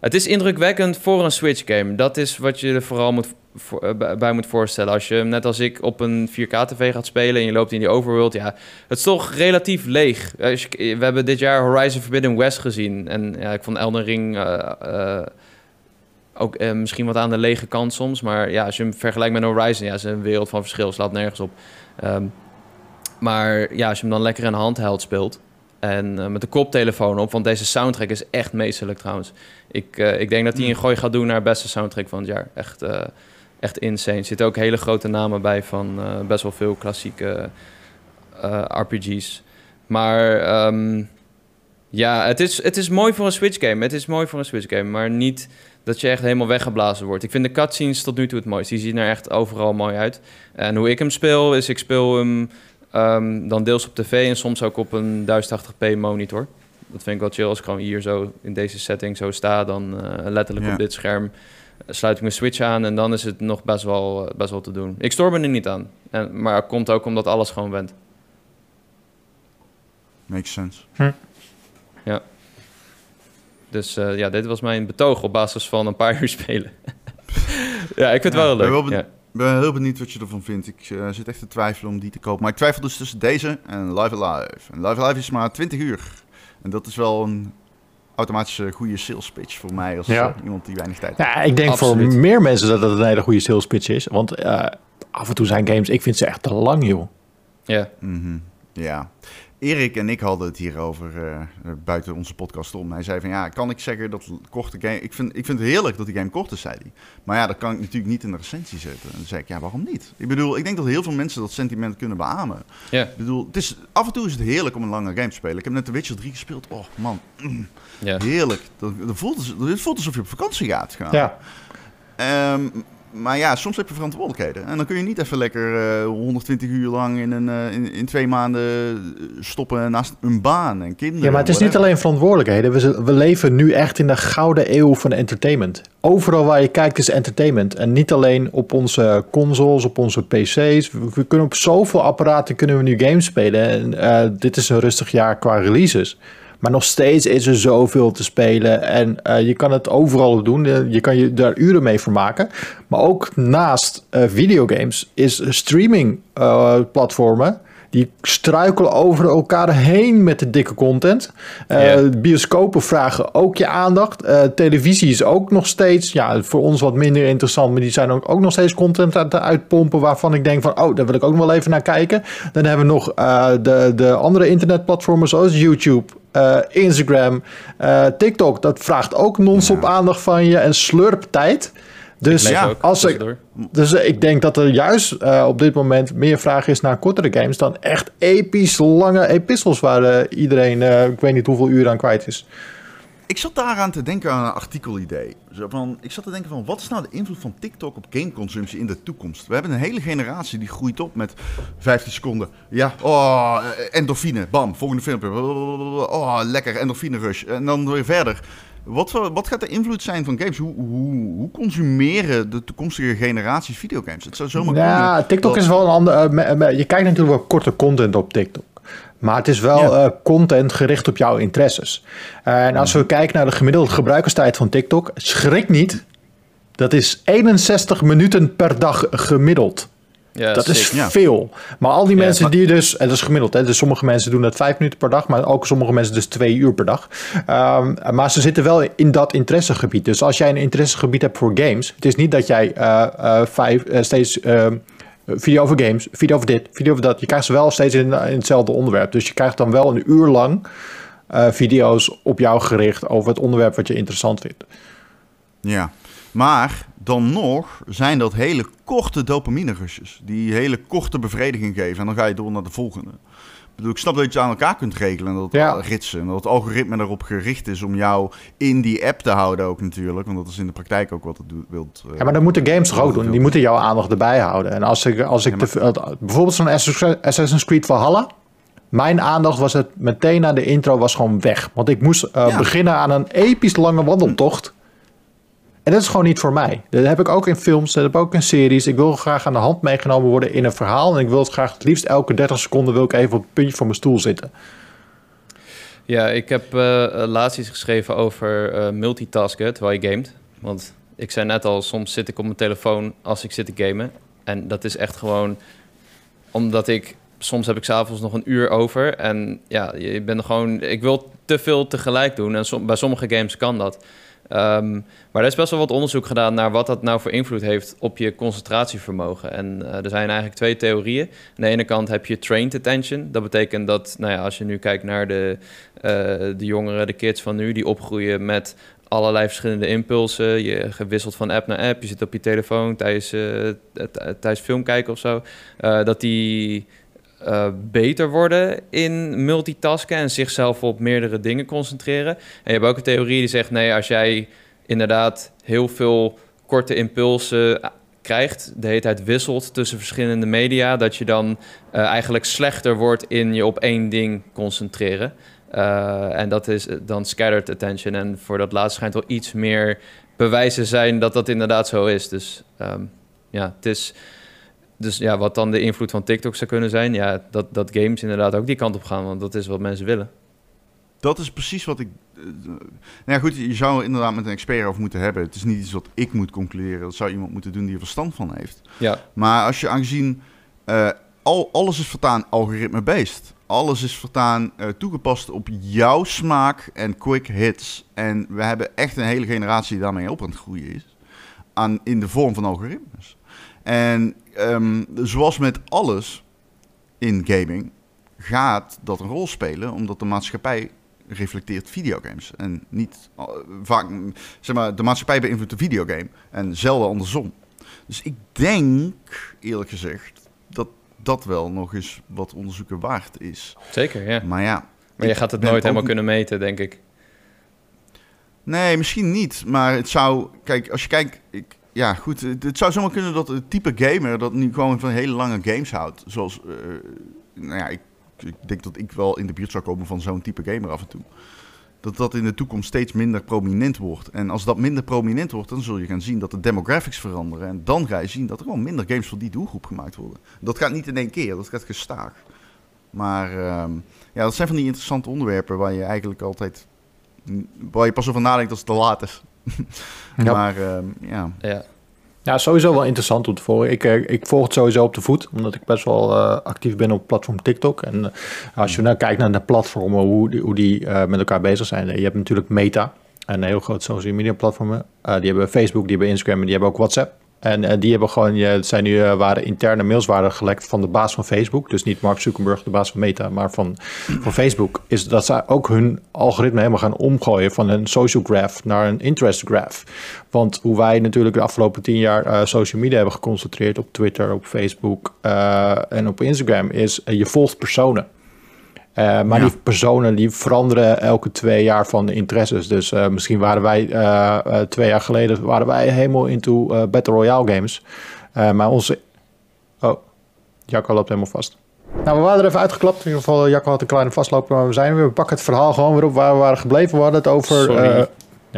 het is indrukwekkend voor een Switch game. Dat is wat je er vooral moet voor, bij moet voorstellen. Als je net als ik op een 4K-tv gaat spelen en je loopt in die overworld, ja, het is toch relatief leeg. we hebben dit jaar Horizon Forbidden West gezien en ja, ik vond Elden Ring uh, ook misschien wat aan de lege kant soms, maar ja, als je hem vergelijkt met Horizon, ja, is een wereld van verschil, slaat nergens op. Um, maar ja, als je hem dan lekker in handheld speelt en met de koptelefoon op, want deze soundtrack is echt meesterlijk trouwens. Ik, ik denk dat hij een gooi gaat doen naar beste soundtrack van het jaar. Echt echt insane. Er zitten ook hele grote namen bij van uh, best wel veel klassieke RPG's. Maar um, ja, het is, het is mooi voor een Switch game. Het is mooi voor een Switch game, maar niet dat je echt helemaal weggeblazen wordt. Ik vind de cutscenes tot nu toe het mooiste. Die zien er echt overal mooi uit. En hoe ik hem speel, is ik speel hem um, dan deels op tv en soms ook op een 1080p monitor. Dat vind ik wel chill als ik gewoon hier zo in deze setting zo sta, dan uh, letterlijk ja. op dit scherm sluit ik mijn Switch aan en dan is het nog best wel, best wel te doen. Ik stoor me er niet aan. En, maar het komt ook omdat alles gewoon went. Makes sense. Hm. Ja. Dus uh, ja, dit was mijn betoog op basis van een paar uur spelen. ja, ik vind het ja, wel leuk. Ik ben, ja. ben heel benieuwd wat je ervan vindt. Ik uh, zit echt te twijfelen om die te kopen. Maar ik twijfel dus tussen deze en Live Alive. En Live Alive is maar 20 uur. En dat is wel een automatische goede sales pitch voor mij als Ja. uh, iemand die weinig tijd Ja, ik denk Absoluut. voor meer mensen dat het een hele goede sales pitch is. Want eh, af en toe zijn games, ik vind ze echt te lang, joh. Ja. Mhm. Ja. Erik en ik hadden het hierover uh, buiten onze podcast om. Hij zei van ja, kan ik zeggen dat korte game. Ik vind, ik vind het heerlijk dat die game kort is, zei hij. Maar ja, dat kan ik natuurlijk niet in de recensie zetten. En dan zei ik ja, waarom niet? Ik bedoel, ik denk dat heel veel mensen dat sentiment kunnen beamen. Ja. Ik bedoel, het is, af en toe is het heerlijk om een lange game te spelen. Ik heb net The Witcher 3 gespeeld. Oh man, mm, Ja. heerlijk. Dat, dat voelt, als- het voelt alsof je op vakantie gaat. Gaan. Ja, Ehm, maar ja, soms heb je verantwoordelijkheden. En dan kun je niet even lekker eh, 120 uur lang in, een, eh, in, in twee maanden eh, stoppen naast een baan en kinderen. ja maar het is niet alleen verantwoordelijkheden. We, we leven nu echt in de gouden eeuw van entertainment. Overal waar je kijkt is entertainment. En niet alleen op onze consoles, op onze pc's. We, we kunnen op zoveel apparaten kunnen we nu games spelen. En eh, dit is een rustig jaar qua releases. Maar nog steeds is er zoveel te spelen. En eh, je kan het overal op doen. Eh, Je kan je daar uren mee vermaken. Maar ook naast eh, videogames is streaming platformen. Die struikelen over elkaar heen met de dikke content. Bioscopen vragen ook je aandacht. Televisie is ook nog steeds, ja, voor ons wat minder interessant. Maar die zijn ook, ook nog steeds content aan het uitpompen. Waarvan ik denk van, oh, daar wil ik ook nog wel even naar kijken. Dan hebben we nog de, de andere internetplatformen zoals YouTube. Eh, Instagram, eh, TikTok, dat vraagt ook non-stop Ja. aandacht van je en slurptijd. Dus ja, als ik, dus eh, ik denk dat er juist op dit moment meer vraag is naar kortere games dan echt episch lange epistels waar iedereen, ik weet niet hoeveel uur aan kwijt is. Ik zat daaraan te denken aan een artikelidee. Zo van, ik zat te denken van, wat is nou de invloed van TikTok op gameconsumptie in de toekomst? We hebben een hele generatie die groeit op met 15 seconden. Ja, oh, endorfine, bam, volgende filmpje. Oh, lekker, endorfine rush. En dan weer verder. Wat, wat gaat de invloed zijn van games? Hoe, hoe, hoe consumeren de toekomstige generaties videogames? Het zou zomaar Ja, kunnen TikTok dat- is wel een ander. eh, je kijkt natuurlijk wel korte content op TikTok. Maar het is wel Ja. eh, content gericht op jouw interesses. en als we kijken naar de gemiddelde gebruikerstijd van TikTok, schrik niet. Dat is 61 minuten per dag gemiddeld. Ja, dat is. Ja. veel. Maar al die Ja, mensen maar- die dus, en dat is gemiddeld, hè, dus sommige mensen doen dat vijf minuten per dag, maar ook sommige mensen dus twee uur per dag. Ehm, maar ze zitten wel in dat interessegebied. Dus als jij een interessegebied hebt voor games, het is niet dat jij eh, eh, vijf, steeds ehm, video over games, video over dit, video over dat. Je krijgt ze wel steeds in, in hetzelfde onderwerp. Dus je krijgt dan wel een uur lang eh, video's op jou gericht over het onderwerp wat je interessant vindt. Ja, maar dan nog zijn dat hele korte dopamine rushes. Die hele korte bevrediging geven. En dan ga je door naar de volgende. Ik bedoel, ik snap dat je het aan elkaar kunt regelen. En dat Ja. ritsen. En dat het algoritme erop gericht is om jou in die app te houden ook natuurlijk. Want dat is in de praktijk ook wat het wilt. eh, Ja, maar dat moeten games toch ook doen? Die moeten jouw aandacht erbij houden. En als ik, als ik Ja, maar- te veel- bijvoorbeeld zo'n Assassin's Creed Valhalla, mijn aandacht was het meteen na de intro was gewoon weg. Want ik moest uh, Ja. beginnen aan een episch lange wandeltocht. En dat is gewoon niet voor mij. Dat heb ik ook in films, dat heb ik ook in series. Ik wil graag aan de hand meegenomen worden in een verhaal. En ik wil het graag het liefst elke 30 seconden wil ik even op het puntje van mijn stoel zitten. Ja, ik heb eh, laatst iets geschreven over eh, multitasken terwijl je gamet. Want ik zei net al, soms zit ik op mijn telefoon als ik zit te gamen. En dat is echt gewoon omdat ik... Soms heb ik s'avonds nog een uur over. En ja, je bent gewoon... Ik wil te veel tegelijk doen. En bij sommige games kan dat. Ehm, maar er is best wel wat onderzoek gedaan naar wat dat nou voor invloed heeft op je concentratievermogen. En eh, er zijn eigenlijk twee theorieën. Aan de ene kant heb je trained attention. Dat betekent dat, nou ja, als je nu kijkt naar de, eh, de jongeren, de kids van nu, die opgroeien met allerlei verschillende impulsen. Je gewisselt van app naar app, je zit op je telefoon tijdens, t- tijdens film kijken of zo. Dat die eh, beter worden in multitasken en zichzelf op meerdere dingen concentreren. En je hebt ook een theorie die zegt: nee, als jij inderdaad heel veel korte impulsen eh, krijgt, de hele tijd wisselt tussen verschillende media, dat je dan eh, eigenlijk slechter wordt in je op één ding concentreren. En dat is dan scattered attention. En voor dat laatste schijnt wel iets meer bewijzen zijn dat dat inderdaad zo is. Dus ehm, ja, het is. Dus ja, wat dan de invloed van TikTok zou kunnen zijn, ja, dat, dat games inderdaad ook die kant op gaan, want dat is wat mensen willen. Dat is precies wat ik. eh, nou ja, goed, je zou er inderdaad met een expert over moeten hebben. Het is niet iets wat ik moet concluderen. Dat zou iemand moeten doen die er verstand van heeft. Ja, Maar als je aangezien. eh, al, alles is voortaan algoritme-based. Alles is voortaan eh, toegepast op jouw smaak en quick hits. En we hebben echt een hele generatie die daarmee op aan het groeien is. Aan, in de vorm van algoritmes. En ehm, zoals met alles in gaming gaat dat een rol spelen, omdat de maatschappij reflecteert videogames. En niet eh, vaak, zeg maar, de maatschappij beïnvloedt de videogame en zelden andersom. Dus ik denk, eerlijk gezegd, dat dat wel nog eens wat onderzoeken waard is. zeker, ja. Maar ja. Maar je gaat het nooit ook helemaal kunnen meten, denk ik. Nee, misschien niet. Maar het zou. Kijk, als je kijkt. Ik, ja, goed. Het, het zou zomaar kunnen dat het type gamer. dat nu gewoon van hele lange games houdt. Zoals. eh, nou ja, ik, ik denk dat ik wel in de buurt zou komen van zo'n type gamer af en toe. Dat dat in de toekomst steeds minder prominent wordt. En als dat minder prominent wordt, dan zul je gaan zien dat de demographics veranderen. En dan ga je zien dat er gewoon minder games voor die doelgroep gemaakt worden. Dat gaat niet in één keer, dat gaat gestaag. Maar ehm, ja, dat zijn van die interessante onderwerpen waar je eigenlijk altijd. waar je pas over nadenkt als het te laat is. Ja. Maar ehm, ja. Ja, Ja, sowieso wel interessant om te volgen. Ik, eh, ik volg het sowieso op de voet, omdat ik best wel eh, actief ben op het platform TikTok. En eh, als je nou kijkt naar de platformen, hoe die, hoe die eh, met elkaar bezig zijn. Je hebt natuurlijk Meta, een heel groot social media platform. Eh, die hebben Facebook, die hebben Instagram en die hebben ook WhatsApp. En eh, die hebben gewoon, ja, het zijn nu eh, waren interne mails waren gelekt van de baas van Facebook. Dus niet Mark Zuckerberg, de baas van Meta, maar van, van Facebook. Is dat zij ook hun algoritme helemaal gaan omgooien van een social graph naar een interest graph. Want hoe wij natuurlijk de afgelopen tien jaar eh, social media hebben geconcentreerd op Twitter, op Facebook eh, en op Instagram, is eh, je volgt personen. Eh, maar Ja. die personen die veranderen elke twee jaar van de interesses. Dus eh, misschien waren wij eh, twee jaar geleden waren wij helemaal into Battle Royale games. Maar onze... Oh, Jacco loopt helemaal vast. Nou, we waren er even uitgeklapt. In ieder geval, Jacco had een kleine vastloper, maar we zijn er weer. We pakken het verhaal gewoon weer op waar we waren gebleven. We hadden het over... Sorry.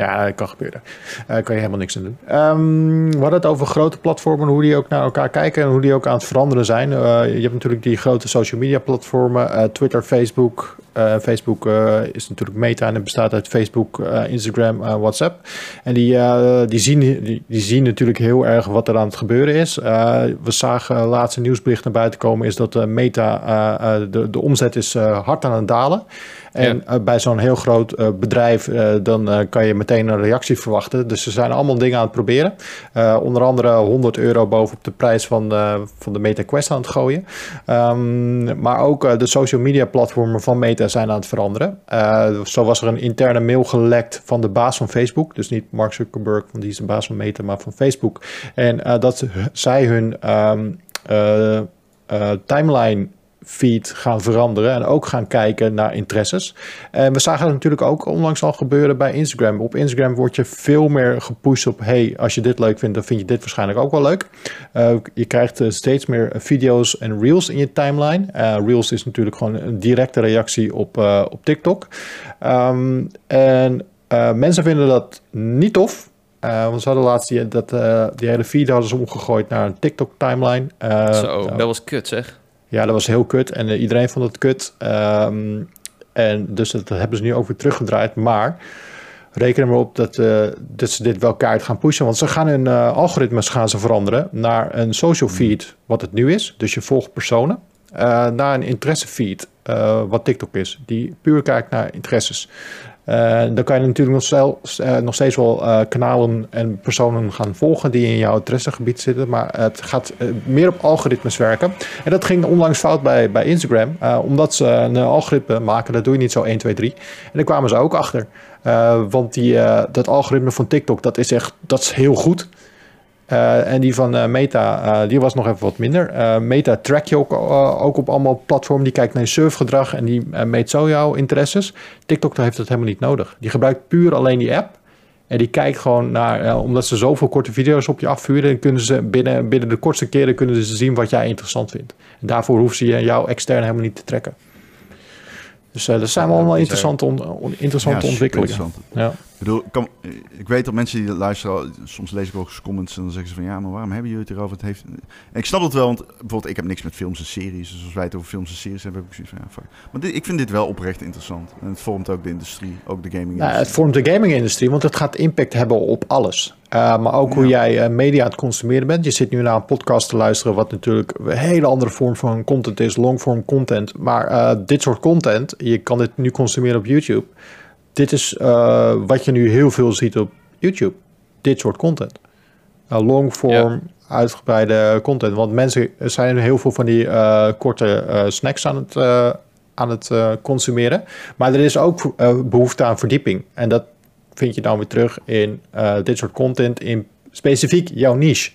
Eh, ja, dat kan gebeuren. Daar kan je helemaal niks aan doen. Ehm, we hadden het over grote platformen, hoe die ook naar elkaar kijken en hoe die ook aan het veranderen zijn. Eh, je hebt natuurlijk die grote social media platformen, eh, Twitter, Facebook. Eh, Facebook eh, is natuurlijk Meta en het bestaat uit Facebook, eh, Instagram, eh, WhatsApp. En die, eh, die, zien, die, zien natuurlijk heel erg wat er aan het gebeuren is. Eh, we zagen laatste nieuwsbericht naar buiten komen, is dat eh, Meta, eh, eh, de, de omzet is eh, hard aan het dalen. En eh, bij zo'n heel groot eh, bedrijf, eh, dan kan je meteen een reactie verwachten. Dus ze zijn allemaal dingen aan het proberen. Onder andere 100 euro bovenop de prijs van, eh, van de Meta Quest aan het gooien. Ehm, maar ook de social media platformen van Meta zijn aan het veranderen. Zo was er een interne mail gelekt van de baas van Facebook. Dus niet Mark Zuckerberg, want die is de baas van Meta, maar van Facebook. En dat zij hun ehm, eh, eh, timeline feed gaan veranderen en ook gaan kijken naar interesses. En we zagen het natuurlijk ook onlangs al gebeuren bij Instagram. Op Instagram word je veel meer gepusht op, hey, als je dit leuk vindt, dan vind je dit waarschijnlijk ook wel leuk. Uh, je krijgt uh, steeds meer video's en reels in je timeline. Uh, reels is natuurlijk gewoon een directe reactie op, op TikTok. Um, en mensen vinden dat niet tof. Uh, want ze hadden laatst die, dat, uh, die hele feed hadden ze omgegooid naar een TikTok-timeline. Uh, Zo, dat was kut zeg. Ja, dat was heel kut. En iedereen vond het kut. Um, en dus dat, hebben ze nu ook weer teruggedraaid. Maar reken er maar op dat, dat ze dit wel kaart gaan pushen. Want ze gaan hun algoritmes gaan ze veranderen naar een social feed, wat het nu is. Dus je volgt personen. naar een interesse feed, wat TikTok is. Die puur kijkt naar interesses. Uh, dan kan je natuurlijk nog, uh, nog steeds wel uh, kanalen en personen gaan volgen die in jouw interessegebied zitten. Maar het gaat meer op algoritmes werken. En dat ging onlangs fout bij, bij Instagram. omdat ze een algoritme maken, dat doe je niet zo 1, 2, 3. En daar kwamen ze ook achter. want die, dat algoritme van TikTok, dat is echt dat is heel goed. Uh, en die van uh, Meta, uh, die was nog even wat minder. Meta track je ook, ook op allemaal platformen. Die kijkt naar je surfgedrag en die meet zo jouw interesses. TikTok heeft dat helemaal niet nodig. Die gebruikt puur alleen die app. En die kijkt gewoon naar, omdat ze zoveel korte video's op je afvuren, kunnen ze binnen, binnen de kortste keren kunnen ze zien wat jij interessant vindt. En daarvoor hoeven ze jou extern helemaal niet te trekken. Dus dat zijn allemaal interessante, on, on, interessante ja, ontwikkelingen. Ja. Ik, bedoel, kan, ik weet dat mensen die luisteren, soms lees ik ook eens comments en dan zeggen ze van ja, maar waarom hebben jullie het erover? Het heeft... En ik snap het wel, want bijvoorbeeld ik heb niks met films en series. Dus als wij het over films en series hebben, heb ik zoiets van ja, fuck. Maar dit, ik vind dit wel oprecht interessant. En het vormt ook de industrie, ook de gaming industrie. Nou, het vormt de gaming industrie, want het gaat impact hebben op alles. Uh, maar ook hoe jij uh, media aan het consumeren bent. Je zit nu naar een podcast te luisteren, wat natuurlijk een hele andere vorm van content is, longform content. Maar uh, dit soort content, je kan dit nu consumeren op YouTube. Dit is wat je nu heel veel ziet op YouTube. Dit soort content. longform, ja. uitgebreide content. Want mensen zijn heel veel van die korte snacks aan het, aan het consumeren. Maar er is ook behoefte aan verdieping. En dat vind je dan weer terug in uh, dit soort content in specifiek jouw niche.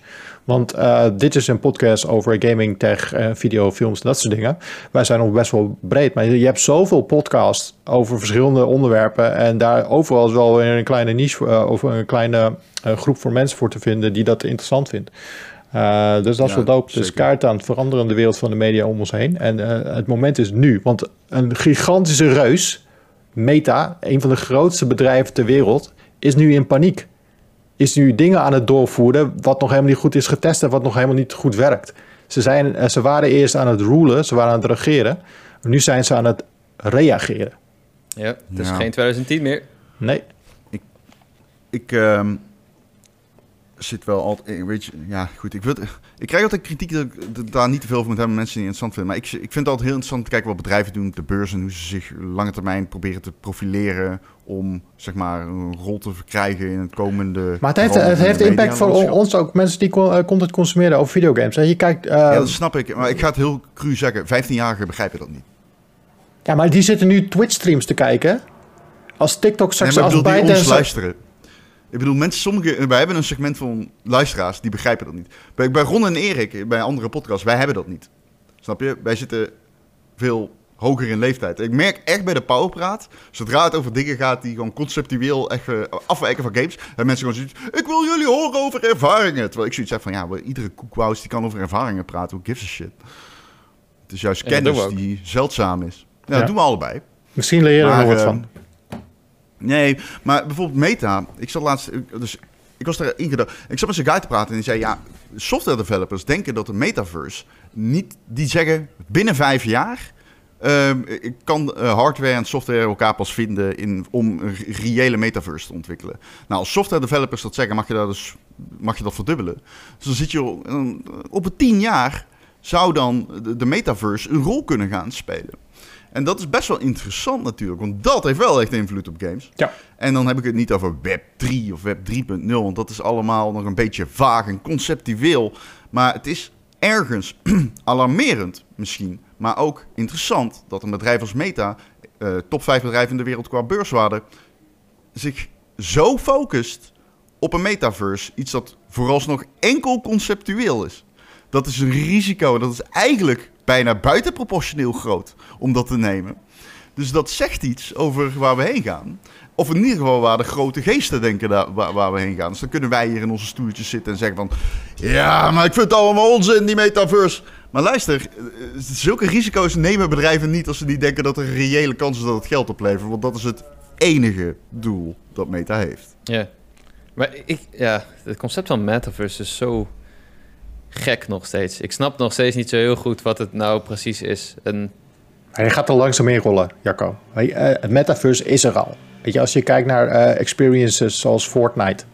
Want uh, dit is een podcast over gaming, tech, uh, video, films en dat soort dingen. Wij zijn nog best wel breed, maar je hebt zoveel podcasts over verschillende onderwerpen. En daar overal is wel weer een kleine niche uh, of een kleine groep voor mensen voor te vinden die dat interessant vindt. dus dat is ja, wel dope. Dus kaart aan het veranderende wereld van de media om ons heen. En het moment is nu. Want een gigantische reus Meta, een van de grootste bedrijven ter wereld, is nu in paniek. Is nu dingen aan het doorvoeren wat nog helemaal niet goed is getest en wat nog helemaal niet goed werkt. Ze, zijn, eh, ze waren eerst aan het rulen, ze waren aan het regeren. Nu zijn ze aan het reageren. Ja, het is geen 2010 meer. Nee. Ik, ik um, zit wel altijd. Weet je, ja, goed. Ik, wil, ik krijg altijd kritiek dat ik daar niet te veel van moet hebben. Mensen die interessant vinden. Maar ik, ik vind het altijd heel interessant te kijken wat bedrijven doen op de beurs. En hoe ze zich lange termijn proberen te profileren. Om zeg maar een rol te verkrijgen in het komende. Maar het heeft, het heeft impact voor ons ook. Mensen die eh, content consumeren over videogames. Je kijkt. Uh, ja, dat snap ik. Maar ik ga het heel cru zeggen. 15-jarigen begrijpen dat niet. Ja, maar die zitten nu Twitch-streams te kijken. Als TikTok straks nee, ik bedoel, luisteren. Ik bedoel, mensen, sommige, wij hebben een segment van luisteraars die begrijpen dat niet. Bij, bij Ron en Erik, bij andere podcasts, wij hebben dat niet. Snap je? Wij zitten veel hoger in leeftijd. Ik merk echt bij de Powerpraat, zodra het over dingen gaat die gewoon conceptueel echt uh, afwijken van games, dat mensen gewoon zoiets, ik wil jullie horen over ervaringen. Terwijl ik zoiets zeg van, ja, iedere koekwous die kan over ervaringen praten, who gives a shit. Het is juist kennis die zeldzaam is. Ja, ja, dat doen we allebei. Misschien leer je er nog wat van. Ehm, Nee, maar bijvoorbeeld Meta. Ik zat laatst. Dus ik was erin gedaan. Ik zat met zijn guy te praten en die zei: Ja, software developers denken dat de metaverse niet. Die zeggen binnen vijf jaar. Uh, kan uh, hardware en software elkaar pas vinden in, om een reële metaverse te ontwikkelen. Nou, als software developers dat zeggen, mag je, dat dus, mag je dat verdubbelen. Dus dan zit je op een tien jaar zou dan de, de metaverse een rol kunnen gaan spelen. En dat is best wel interessant natuurlijk, want dat heeft wel echt invloed op games. Ja. En dan heb ik het niet over Web 3 of Web 3.0, want dat is allemaal nog een beetje vaag en conceptueel. Maar het is ergens alarmerend misschien, maar ook interessant dat een bedrijf als Meta, uh, top 5 bedrijf in de wereld qua beurswaarde, zich zo focust op een metaverse. Iets dat vooralsnog enkel conceptueel is. Dat is een risico. Dat is eigenlijk bijna buitenproportioneel groot om dat te nemen. Dus dat zegt iets over waar we heen gaan. Of in ieder geval waar de grote geesten denken waar we heen gaan. Dus dan kunnen wij hier in onze stoeltjes zitten en zeggen van... Ja, maar ik vind het allemaal onzin, die metaverse. Maar luister, eh, zulke risico's nemen bedrijven niet als ze niet denken dat er een reële kans is dat het geld oplevert. Want dat is het enige doel dat Meta heeft. Ja. Maar ik, ja, het concept van metaverse is zo gek nog steeds. Ik snap nog steeds niet zo heel goed wat het nou precies is. En Hij gaat er langzaam in rollen, Jacco. Eh, het metaverse is er al. Weet je, als je kijkt naar eh, experiences zoals Fortnite.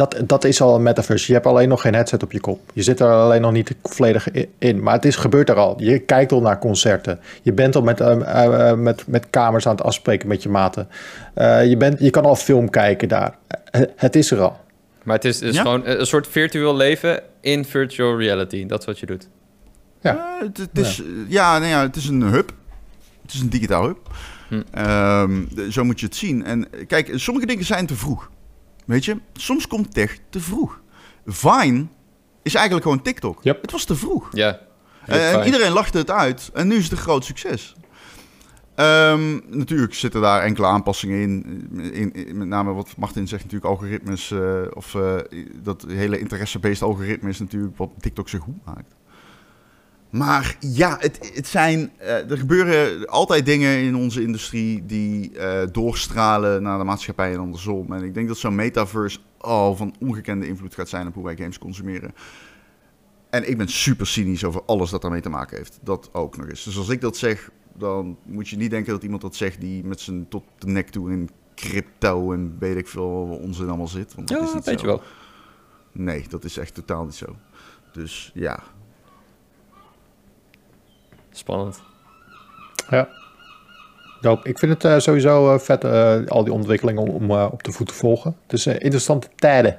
Dat, dat is al een metaverse. Je hebt alleen nog geen headset op je kop. Je zit er alleen nog niet volledig in. Maar het is, gebeurt er al. Je kijkt al naar concerten. Je bent al met, eh, eh, eh, met, met kamers aan het afspreken met je maten. Eh, je, bent, je kan al film kijken daar. Het is er al. Maar het is dus Ja? gewoon een soort virtueel leven in virtual reality. Dat is wat je doet. Ja. Het, het is, ja. nou ja, het is een hub. Het is een digitaal hub. Hm. Ehm, zo moet je het zien. En kijk, sommige dingen zijn te vroeg. Weet je, soms komt tech te vroeg. Vine is eigenlijk gewoon TikTok. Yep. Het was te vroeg. Ja. Eh, en iedereen lachte het uit. En nu is het een groot succes. Ehm, natuurlijk zitten daar enkele aanpassingen in. in, in- met name wat Martin zegt natuurlijk algoritmes. eh, of eh, dat hele interesse-based algoritme is natuurlijk wat TikTok zich goed maakt. Maar ja, het, het zijn, eh, er gebeuren altijd dingen in onze industrie die eh, doorstralen naar de maatschappij en andersom. En ik denk dat zo'n metaverse al van ongekende invloed gaat zijn op hoe wij games consumeren. En ik ben super cynisch over alles dat daarmee te maken heeft. Dat ook nog eens. Dus als ik dat zeg, dan moet je niet denken dat iemand dat zegt die met zijn tot de nek toe in crypto en weet ik veel onzin allemaal zit. Want dat Ja, is niet weet zo. je wel. Nee, dat is echt totaal niet zo. Dus ja, Spannend. Ja. Ik vind het eh, sowieso eh, vet, eh, al die ontwikkelingen om, om eh, op de voet te volgen. Dus eh, interessante tijden.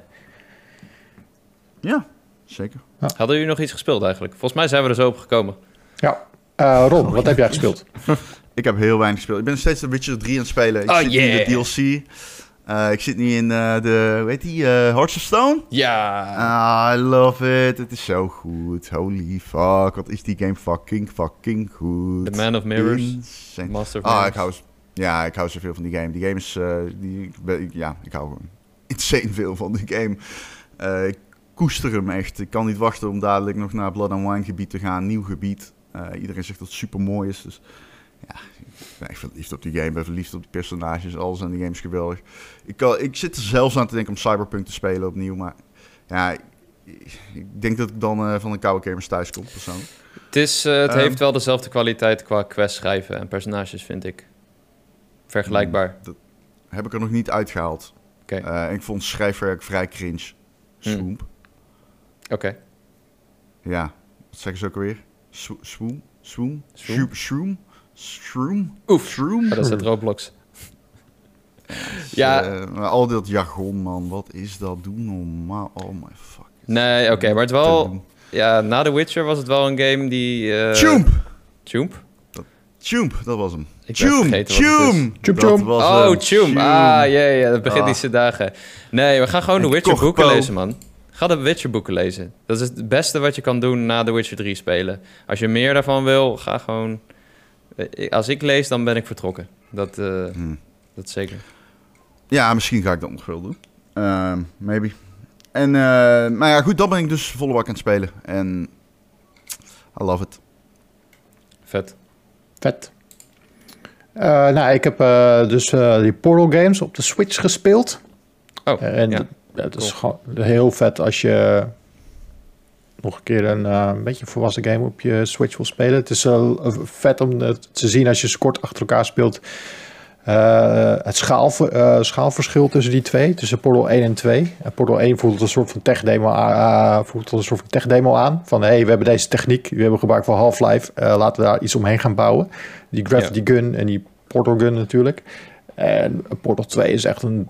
ja, zeker. Hadden jullie nog iets gespeeld eigenlijk? Volgens mij zijn we er zo op gekomen. Ja. Eh, Ron, wat heb jij gespeeld? Ik heb heel weinig gespeeld. Ik ben steeds de Witcher 3 aan het spelen. Ik Oh, zit nu in de yeah. DLC. Eh, ik zit nu in eh, de, hoe heet die, eh Hearts of Stone? Ja. Ah, I love it. Het is zo goed. Holy fuck. Wat is die game fucking, fucking goed. The Man of Mirrors. Insane. Master of Ah, Mirrors. ik hou, ja, ik hou zoveel van die game. Die game is, die, ja, ik hou gewoon insane veel van die game. Ik koester hem echt. Ik kan niet wachten om dadelijk nog naar Blood and Wine gebied te gaan. Nieuw gebied. Iedereen zegt dat het super mooi is. Dus ben echt verliefd op die game. Ben verliefd op die personages. Alles aan die game is geweldig. Ik, kan, ik zit er zelfs aan te denken om Cyberpunk te spelen opnieuw. Maar ja, ik, denk dat ik dan eh, van een koude gamers thuis kom, persoonlijk. Het, is, eh, het Ehm. heeft wel dezelfde kwaliteit qua quest schrijven en personages, vind ik. Vergelijkbaar. Dat heb ik er nog niet uitgehaald. Oké. Eh, ik vond schrijfwerk vrij cringe. Swoomp. Oké. Ja, wat zeggen ze ook alweer? Swo- Swoom? Swoom? Swoom? Shroom? Oef. Shroom? Oh, dat is het Roblox. Ja. eh, maar al dat jargon, man. Wat is dat? Doe normaal. Oh my fuck. Nee, oké, maar het wel... Ja, na The Witcher was het wel een game die... eh Choomp! Choomp? Choomp, dat was hem. Ik was Oh. Choomp. Ah, ja, ja, dat begint Ah. deze dagen. Nee, we gaan gewoon En The Witcher Kochpo. boeken lezen, man. Ga de Witcher boeken lezen. Dat is het beste wat je kan doen na The Witcher 3 spelen. Als je meer daarvan wil, ga gewoon... Eh, Als ik lees, dan ben ik vertrokken. Dat, eh, Hm. dat zeker. Ja, misschien ga ik dat nog wel doen. Ehm, maybe. En, eh, maar ja, goed, dat ben ik dus volle bak aan het spelen. En I love it. Vet. Vet. Eh, nou, ik heb eh, dus eh, die Portal games op de Switch gespeeld. Oh, en ja. dat is Cool. gewoon heel vet als je nog een keer een eh, een beetje volwassen game op je Switch wil spelen. Het is eh, vet om het te zien als je ze kort achter elkaar speelt. Eh, het schaal, eh, schaalverschil tussen die twee, tussen Portal 1 en 2. En Portal 1 voelt een soort van tech-demo aan, eh, voelt een soort van tech-demo aan. Van hey, we hebben deze techniek, die hebben we gebruikt voor Half-Life. eh, laten we daar iets omheen gaan bouwen. Die Gravity Gun en die Portal Gun natuurlijk. En Portal 2 is echt een...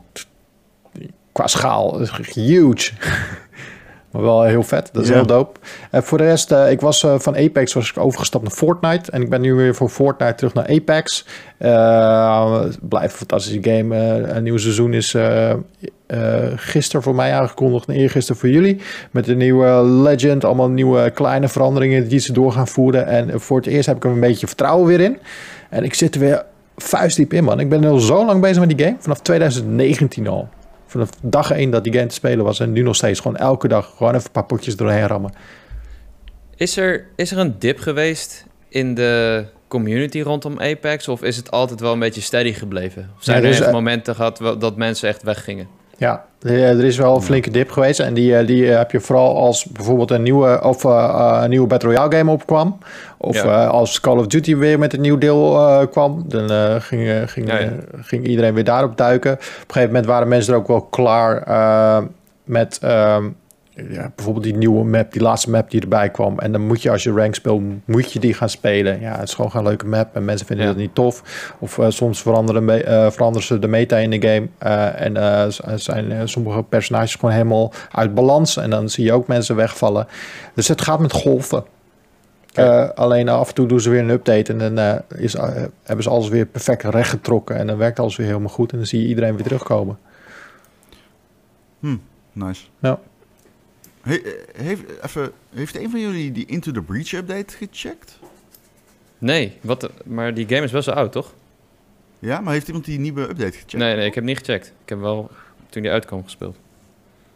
Qua schaal is huge. maar wel heel vet. Dat is Ja. heel dope. En voor de rest, eh, ik was eh, van Apex was ik overgestapt naar Fortnite. En ik ben nu weer van Fortnite terug naar Apex. Eh, het blijft een fantastische game. Eh, een nieuw seizoen is, eh, eh gisteren voor mij aangekondigd en eergisteren voor jullie. Met de nieuwe Legend, allemaal nieuwe kleine veranderingen die ze door gaan voeren. En voor het eerst heb ik er een beetje vertrouwen weer in. En ik zit er weer vuistdiep in, man. Ik ben al zo lang bezig met die game. Vanaf 2019 al. Vanaf dag 1 dat die game te spelen was. En nu nog steeds. Gewoon elke dag. Gewoon even een paar potjes doorheen rammen. Is er, is er een dip geweest in de community rondom Apex? Of is het altijd wel een beetje steady gebleven? Of zijn Nee, er er is- echt momenten gehad dat mensen echt weggingen? Ja, er er is wel een flinke dip geweest. En die, eh, die heb je vooral als bijvoorbeeld een nieuwe, of, eh, eh, een nieuwe Battle Royale game opkwam. Of Ja. eh, als Call of Duty weer met een nieuw deel eh, kwam. Dan eh, ging, eh, ging, Ja, ja. eh, ging iedereen weer daarop duiken. Op een gegeven moment waren mensen er ook wel klaar eh, met... ehm, ja, bijvoorbeeld die nieuwe map, die laatste map die erbij kwam. En dan moet je als je rank speelt, moet je die gaan spelen. Ja, het is gewoon geen leuke map en mensen vinden Ja. dat niet tof. Of eh, soms veranderen, eh, veranderen ze de meta in de game. eh, en zijn sommige personages gewoon helemaal uit balans. En dan zie je ook mensen wegvallen. Dus het gaat met golven. Alleen af en toe doen ze weer een update en dan is, hebben ze alles weer perfect rechtgetrokken. En dan werkt alles weer helemaal goed. En dan zie je iedereen weer terugkomen. Nice. Ja. He- eh, heeft, even, heeft een van jullie die Into the Breach update gecheckt? Nee, wat, maar die game is best wel oud, toch? Ja, maar heeft iemand die nieuwe update gecheckt? Nee, nee, ik heb niet gecheckt. Ik heb wel toen die uitkwam gespeeld.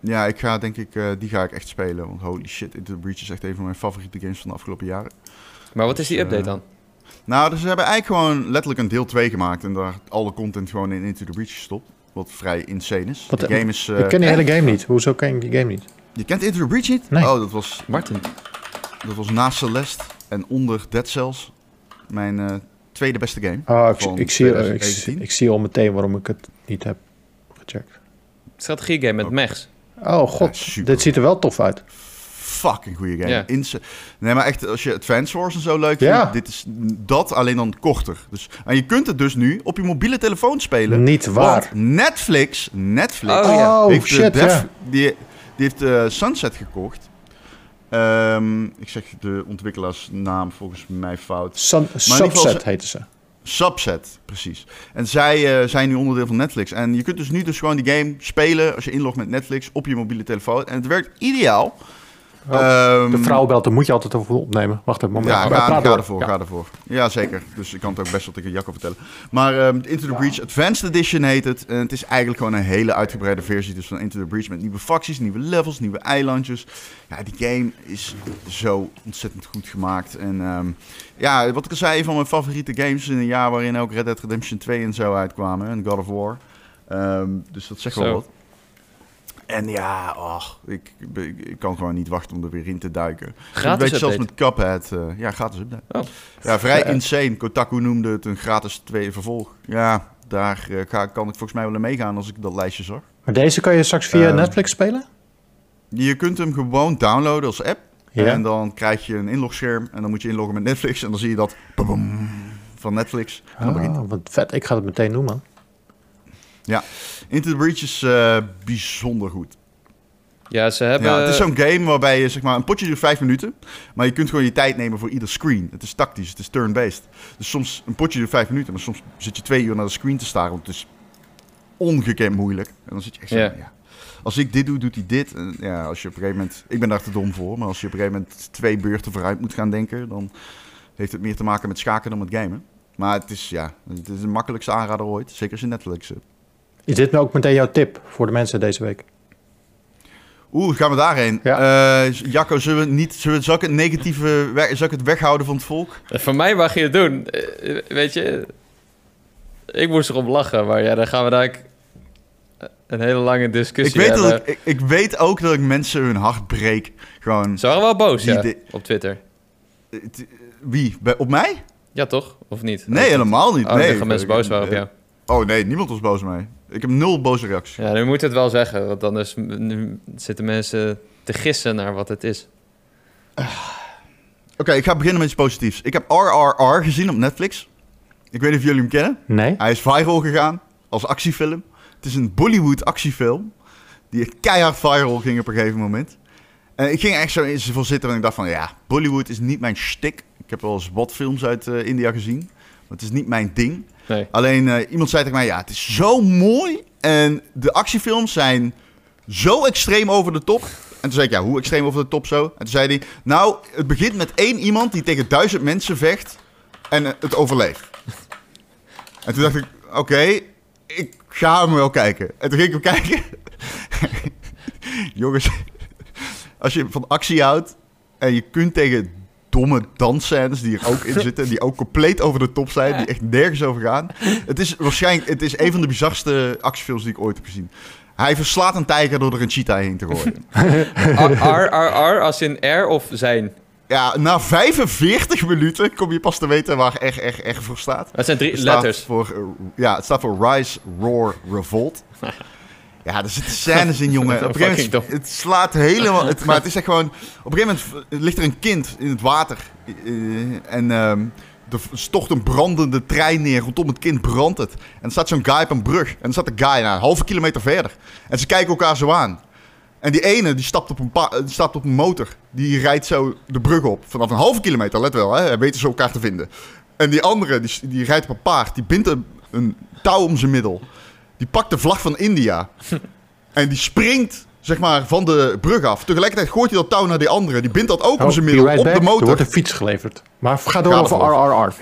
Ja, ik ga denk ik, eh, die ga ik echt spelen. Want holy shit, Into the Breach is echt een van mijn favoriete games van de afgelopen jaren. Maar wat is die Dus, update eh, dan? Nou, dus ze hebben eigenlijk gewoon letterlijk een deel 2 gemaakt. En daar alle content gewoon in Into the Breach gestopt. Wat vrij insane is. Wat- de game is... eh, ik ken die hele game niet. Hoezo ken ik die game niet? Je kent Into the Breach niet? Nee. Oh, dat was, Martin. dat was na Celeste en onder Dead Cells. Mijn eh, tweede beste game. Ah, ik, ik, zie, ik, 2017. ik zie al meteen waarom ik het niet heb gecheckt. Strategiegame met Ook. mechs. Oh god, dit ziet er wel tof uit. Fucking goede game. Inse- nee, maar echt, als je Advance Wars en zo leuk Ja. vindt, dit is dat alleen dan korter. Dus, en je kunt het dus nu op je mobiele telefoon spelen. Niet waar. Want Netflix, Netflix Oh, ja. Oh, de shit, Def- die, die heeft eh, Sunset gekocht. Ehm, ik zeg de ontwikkelaarsnaam volgens mij fout. Sun, Subset heten ze. Subset, precies. En zij eh, zijn nu onderdeel van Netflix. En je kunt dus nu dus gewoon die game spelen als je inlogt met Netflix op je mobiele telefoon. En het werkt ideaal. Oh, Ehm, De vrouw belt, dan moet je altijd over opnemen. Wacht even, moment. Ja, ga, ga door. ervoor, Ja. ga ervoor. Ja, zeker. Dus ik kan het ook best wel tegen Jacco vertellen. Maar ehm, Into the Breach Advanced Edition heet het. En het is eigenlijk gewoon een hele uitgebreide versie dus van Into the Breach. Met nieuwe facties, nieuwe levels, nieuwe eilandjes. Ja, die game is zo ontzettend goed gemaakt. En ehm, ja, wat ik al zei, een van mijn favoriete games in een jaar waarin ook Red Dead Redemption 2 en zo uitkwamen. En God of War. Ehm, dus dat zegt wel Zo. wat. En ja, ik, ik, ik kan gewoon niet wachten om er weer in te duiken. Gratis Weet je, zelfs met Cuphead. eh, ja, gratis update. Oh. Ja, vrij insane. Kotaku noemde het een gratis tweede vervolg. Ja, daar eh, ga, kan ik volgens mij wel in meegaan als ik dat lijstje zag. Maar deze kan je straks via Ehm, Netflix spelen? Je kunt hem gewoon downloaden als app. En dan krijg je een inlogscherm. En dan moet je inloggen met Netflix. En dan zie je dat van Netflix. En dan begint Ah, wat vet. Ik ga het meteen doen, man. Into the Breach is eh, bijzonder goed. Ja, ze hebben... Ja, het is zo'n game waarbij je zeg maar een potje duurt vijf minuten. Maar je kunt gewoon je tijd nemen voor ieder screen. Het is tactisch, het is turn-based. Dus soms een potje duurt vijf minuten. Maar soms zit je twee uur naar de screen te staren. Want het is ongekend moeilijk. En dan zit je echt zo, Ja. ja. Als ik dit doe, doet hij dit. En ja, als je op een gegeven moment... Ik ben daar te dom voor. Maar als je op een gegeven moment twee beurten vooruit moet gaan denken... dan heeft het meer te maken met schaken dan met gamen. Maar het is, ja, het is de makkelijkste aanrader ooit. Zeker als je Netflix hebt. Is dit nou ook meteen jouw tip voor de mensen deze week? Oeh, gaan we daarheen? Ja. Eh, Jacco, zullen we niet, zullen we, zal ik het negatieve, we- zal ik het weghouden van het volk? Voor mij mag je het doen. Eh, Weet je, ik moest erop lachen, maar ja, dan gaan we daar een hele lange Ik discussie weet, hebben. dat ik, ik, ik weet ook dat ik mensen hun hart breek. Gewoon, Ze waren wel boos, Die ja, de- op Twitter. wie? Bij- op mij? Ja, toch? Of niet? Nee, helemaal niet. Oh, nee, nee, gaan mensen boos waren op jou. Oh nee, niemand was boos op mij. Ik heb nul boze reacties. Ja, nu moet je het wel zeggen, want anders nu zitten mensen te gissen naar wat het is. Oké, ik ga beginnen met iets positiefs. Ik heb RRR gezien op Netflix. Ik weet niet of jullie hem kennen. Nee? Hij is viral gegaan als actiefilm. Het is een Bollywood actiefilm. Die keihard viral ging op een gegeven moment. En ik ging echt zo in zoveel zitten en ik dacht van... Ja, Bollywood is niet mijn shtick. Ik heb wel eens wat films uit eh, India gezien. Maar het is niet mijn ding. Nee. Alleen eh, iemand zei tegen mij... Ja, het is zo mooi. En de actiefilms zijn zo extreem over de top. En toen zei ik, ja, hoe extreem over de top zo? En toen zei hij, nou, het begint met één iemand die tegen duizend mensen vecht en eh, het overleeft. En toen dacht ik, oké, ik ga hem wel kijken. En toen ging ik hem kijken. Jongens, als je van actie houdt en je kunt tegen domme dansscènes die er ook in zitten, die ook compleet over de top zijn, die echt nergens over gaan. Het is waarschijnlijk, het is een van de bizarste actiefilms die ik ooit heb gezien. Hij verslaat een tijger door er een cheetah heen te gooien. R, R, R, als in R of zijn. Ja, na 45 minuten kom je pas te weten waar echt, echt, echt voor staat. Dat zijn drie Het staat letters. Voor, ja, het staat voor Rise, Roar, Revolt. Ja, er zitten scènes in, jongen. Op een gegeven moment, het slaat helemaal... Het, maar het is echt gewoon... Op een gegeven moment ligt er een kind in het water. eh, en ehm, er stort een brandende trein neer. Rondom het kind brandt het. En er staat zo'n guy op een brug. En er staat een guy nou, een halve kilometer verder. En ze kijken elkaar zo aan. En die ene, die stapt op een, pa- die stapt op een motor. Die rijdt zo de brug op. Vanaf een halve kilometer, let wel. Hè? Weten ze elkaar te vinden. En die andere, die, die rijdt op een paard. Die bindt een, een touw om zijn middel. Die pakt de vlag van India. en die springt, zeg maar, van de brug af. Tegelijkertijd gooit hij dat touw naar die andere. Die bindt dat ook om zijn middel right op back. de Er motor. wordt een fiets geleverd. Maar ga door over. RRR.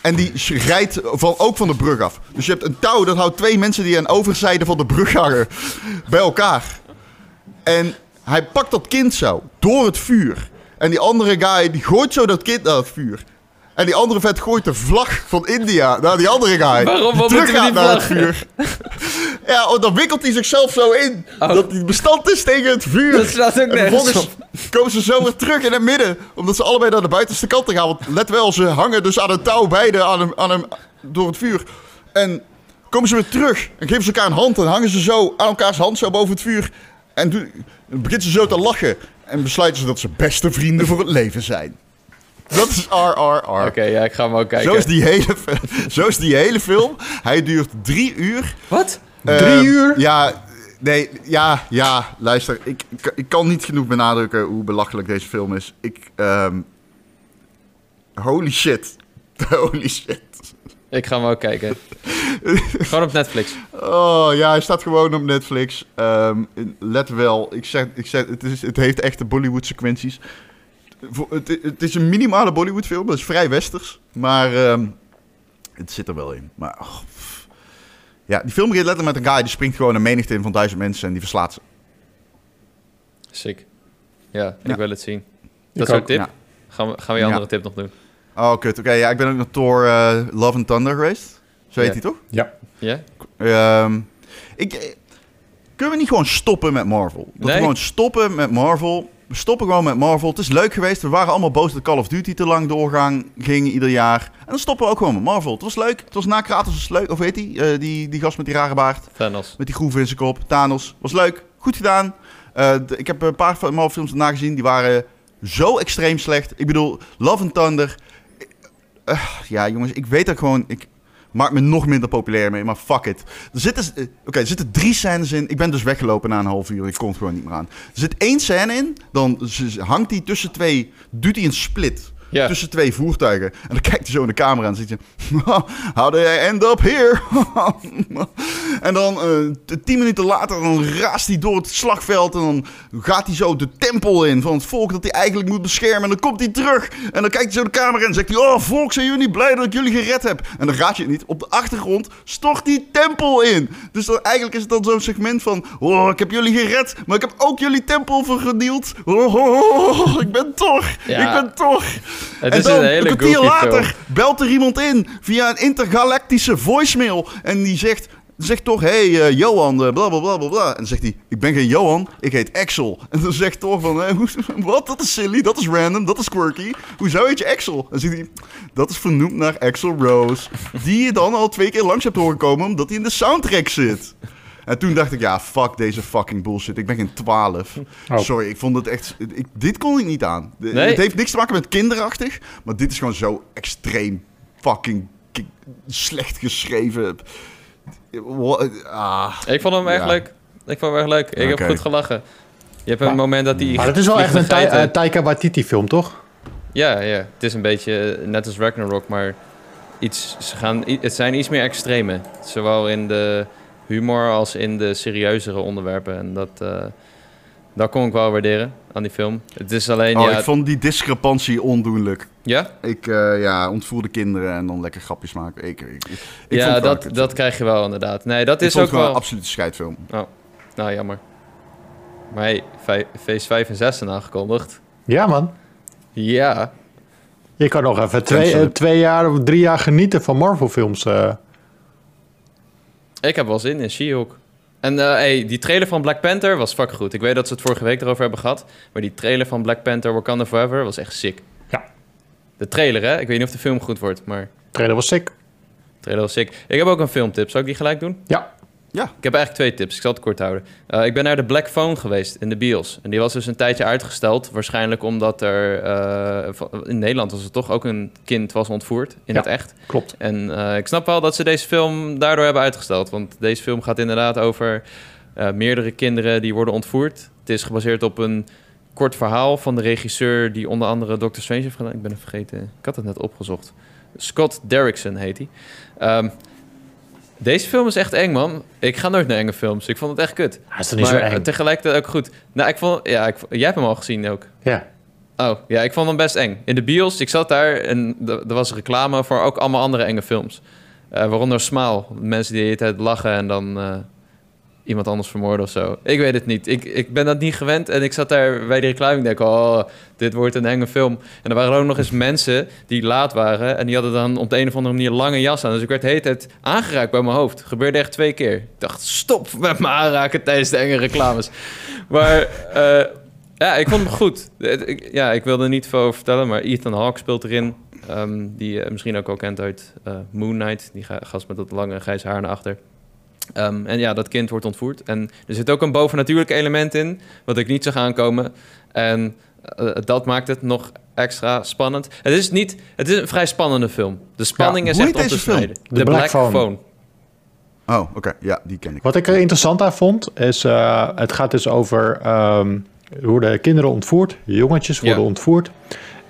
En die rijdt van, ook van de brug af. Dus je hebt een touw dat houdt twee mensen die aan de overzijde van de brug hangen bij elkaar. En hij pakt dat kind zo door het vuur. En die andere guy die gooit zo dat kind naar het vuur. En die andere vet gooit de vlag van India naar die andere guy. Waarom? Die Wat terug gaat naar het vuur. ja, oh, dan wikkelt hij zichzelf zo in. Oh. Dat hij bestand is tegen het vuur. Dat slaat ook En nergens komen ze zo weer terug in het midden. Omdat ze allebei naar de buitenste kant gaan. Want let wel, ze hangen dus aan een touw beide aan hem, aan hem door het vuur. En komen ze weer terug. En geven ze elkaar een hand. En hangen ze zo aan elkaars hand zo boven het vuur. En begint ze zo te lachen. En besluiten ze dat ze beste vrienden voor het leven zijn. Dat is RRR. Oké, ja, ik ga hem ook kijken. Zo is, die hele, zo is die hele film. Hij duurt drie uur. Wat? Drie Ehm, uur? Ja, nee, ja, ja, luister. Ik, ik, ik kan niet genoeg benadrukken hoe belachelijk deze film is. Ik, ehm, holy shit. Holy shit. Ik ga hem ook kijken. Gewoon op Netflix. Oh ja, hij staat gewoon op Netflix. Ehm, let wel, ik zeg, ik zeg het, is, het heeft echte Bollywood sequenties. Het, het is een minimale Bollywood film, dat is vrij westers. Maar ehm, het zit er wel in. Maar, oh, ja, die film begint letterlijk met een guy die springt gewoon een menigte in van duizend mensen en die verslaat ze. Sick. Ja, ik Ja. wil het zien. Ik Dat is ook tip. ja. Gaan, we, gaan we je Ja. andere tip nog doen? Oh, kut. Oké, ja, ik ben ook naar Thor eh, Love and Thunder geweest. Zo heet hij toch? Ja. Ja? Ehm, ik, eh, kunnen we niet gewoon stoppen met Marvel? Dat Nee. we gewoon stoppen met Marvel. We stoppen gewoon met Marvel. Het is leuk geweest. We waren allemaal boos dat Call of Duty te lang doorgang ging ieder jaar. En dan stoppen we ook gewoon met Marvel. Het was leuk. Het was na Kratos was leuk. Of weet die? Eh, die, die gast met die rare baard. Thanos. Met die groeven in zijn kop. Thanos. Was leuk. Goed gedaan. Eh, ik heb een paar Marvel films daarna gezien. Die waren zo extreem slecht. Ik bedoel, Love and Thunder. Eh, ja, jongens. Ik weet dat gewoon... Ik maak me nog minder populair mee. Maar fuck it. Er zitten, eh, oké, er zitten drie scènes in. Ik ben dus weggelopen na een half uur. Ik kon het gewoon niet meer aan. Er zit één scène in. Dan hangt hij tussen twee... Doet hij een split. Tussen twee voertuigen. En dan kijkt hij zo in de camera en zegt hij... How did I end up here? en dan t- tien minuten later dan raast hij door het slagveld... en dan gaat hij zo de tempel in van het volk dat hij eigenlijk moet beschermen. En dan komt hij terug en dan kijkt hij zo de camera en zegt hij... Oh, volk, zijn jullie blij dat ik jullie gered heb? En dan raad je het niet. Op de achtergrond stort die tempel in. Dus dan, eigenlijk is het dan zo'n segment van... Oh, ik heb jullie gered, maar ik heb ook jullie tempel vergenield. Oh, oh, oh, ik ben toch, Ja. ik ben toch... Het en is dan, een hele kwartier goofy later, film. belt er iemand in via een intergalactische voicemail. En die zegt, zegt toch, hé hey, eh, Johan, bla bla bla bla bla. En dan zegt hij, ik ben geen Johan, ik heet Axel. En dan zegt Thor van, eh, wat, dat is silly, dat is random, dat is quirky. Hoezo heet je Axel? En dan zegt hij, dat is vernoemd naar Axel Rose. Die je dan al twee keer langs hebt horen komen, omdat hij in de soundtrack zit. En toen dacht ik, ja, fuck deze fucking bullshit. Ik ben geen 12. Oh. Sorry, ik vond het echt... Ik, dit kon ik niet aan. De- Nee. Het heeft niks te maken met kinderachtig. Maar dit is gewoon zo extreem fucking ki- slecht geschreven. Ah. Ik vond hem echt Ja. leuk. Ik vond hem echt leuk. Ik heb goed gelachen. Je hebt een moment dat hij... Maar het is wel echt een Taika Waititi film, toch? Ja, ja. Het is een beetje eh, net als Ragnarok, maar iets, ze gaan, het zijn iets meer extreme. Zowel in de humor als in de serieuzere onderwerpen. En dat, eh, dat kon ik wel waarderen aan die film. Het is alleen, Oh, ja... ik vond die discrepantie ondoenlijk. Ja? Ik eh, ja, ontvoerde kinderen en dan lekker grapjes maken. Ik, ik, ik, ja, dat, dat krijg je wel inderdaad. Nee, dat Ik is vond ook wel... een absolute scheidfilm. Nou, jammer. Maar hey, Phase 5 en 6 zijn aangekondigd. Ja, man. Ja, Je kan nog even twee, eh, twee jaar of drie jaar genieten van Marvel-films. eh. Ik heb wel zin in She-Hulk. En eh, hey, die trailer van Black Panther was fucking goed. Ik weet dat ze het vorige week erover hebben gehad. Maar die trailer van Black Panther Wakanda Forever was echt sick. Ja. De trailer, hè? Ik weet niet of de film goed wordt, maar de trailer was sick. trailer was sick. Ik heb ook een filmtip. Zal ik die gelijk doen? Ja. Ik heb eigenlijk twee tips. Ik zal het kort houden. Eh, ik ben naar de Black Phone geweest in de bios. En die was dus een tijdje uitgesteld. Waarschijnlijk omdat er... eh, in Nederland was er toch ook een kind was ontvoerd. In Ja. het echt. Klopt. En eh, ik snap wel dat ze deze film daardoor hebben uitgesteld. Want deze film gaat inderdaad over meerdere kinderen die worden ontvoerd. Het is gebaseerd op een kort verhaal van de regisseur... die onder andere Doctor Strange heeft gedaan. Ik ben het vergeten. Ik had het net opgezocht. Scott Derrickson heet hij. Ehm, deze film is echt eng, man. Ik ga nooit naar enge films. Ik vond het echt kut. Hij is toch niet maar zo eng? tegelijkertijd ook goed. Nou, ik vond... Ja, ik, jij hebt hem al gezien ook. Ja. Oh, ja, ik vond hem best eng. In de bios, ik zat daar en er was reclame voor ook allemaal andere enge films. Eh, waaronder Smaal. Mensen die de hele tijd lachen en dan eh, iemand anders vermoorden of zo. Ik weet het niet. Ik, ik ben dat niet gewend en ik zat daar bij die reclame denk, oh, dit wordt een enge film. En er waren ook nog eens mensen die laat waren en die hadden dan op de een of andere manier lange jas aan. Dus ik werd de hele tijd aangeraakt bij mijn hoofd. Gebeurde echt twee keer. Ik dacht, stop met me aanraken tijdens de enge reclames. Maar... eh, ja, ik vond hem goed. Het- Ja, ik wilde er niet veel over vertellen, maar Ethan Hawke speelt erin. ehm, die je misschien ook al kent uit eh, Moon Knight. Die ga- gast met dat lange grijze haar naar achter. Ehm, en ja, dat kind wordt ontvoerd. En er zit ook een bovennatuurlijk element in, wat ik niet zag aankomen. En eh, dat maakt het nog extra spannend. Het is, niet, het is een vrij spannende film. De spanning Ja, is echt om te snijden. The Black Phone. Oh, oké. Ja, die ken ik. Wat ik er interessant aan vond, is uh, het gaat dus over um, hoe de kinderen ontvoerd, jongetjes worden Ja. ontvoerd.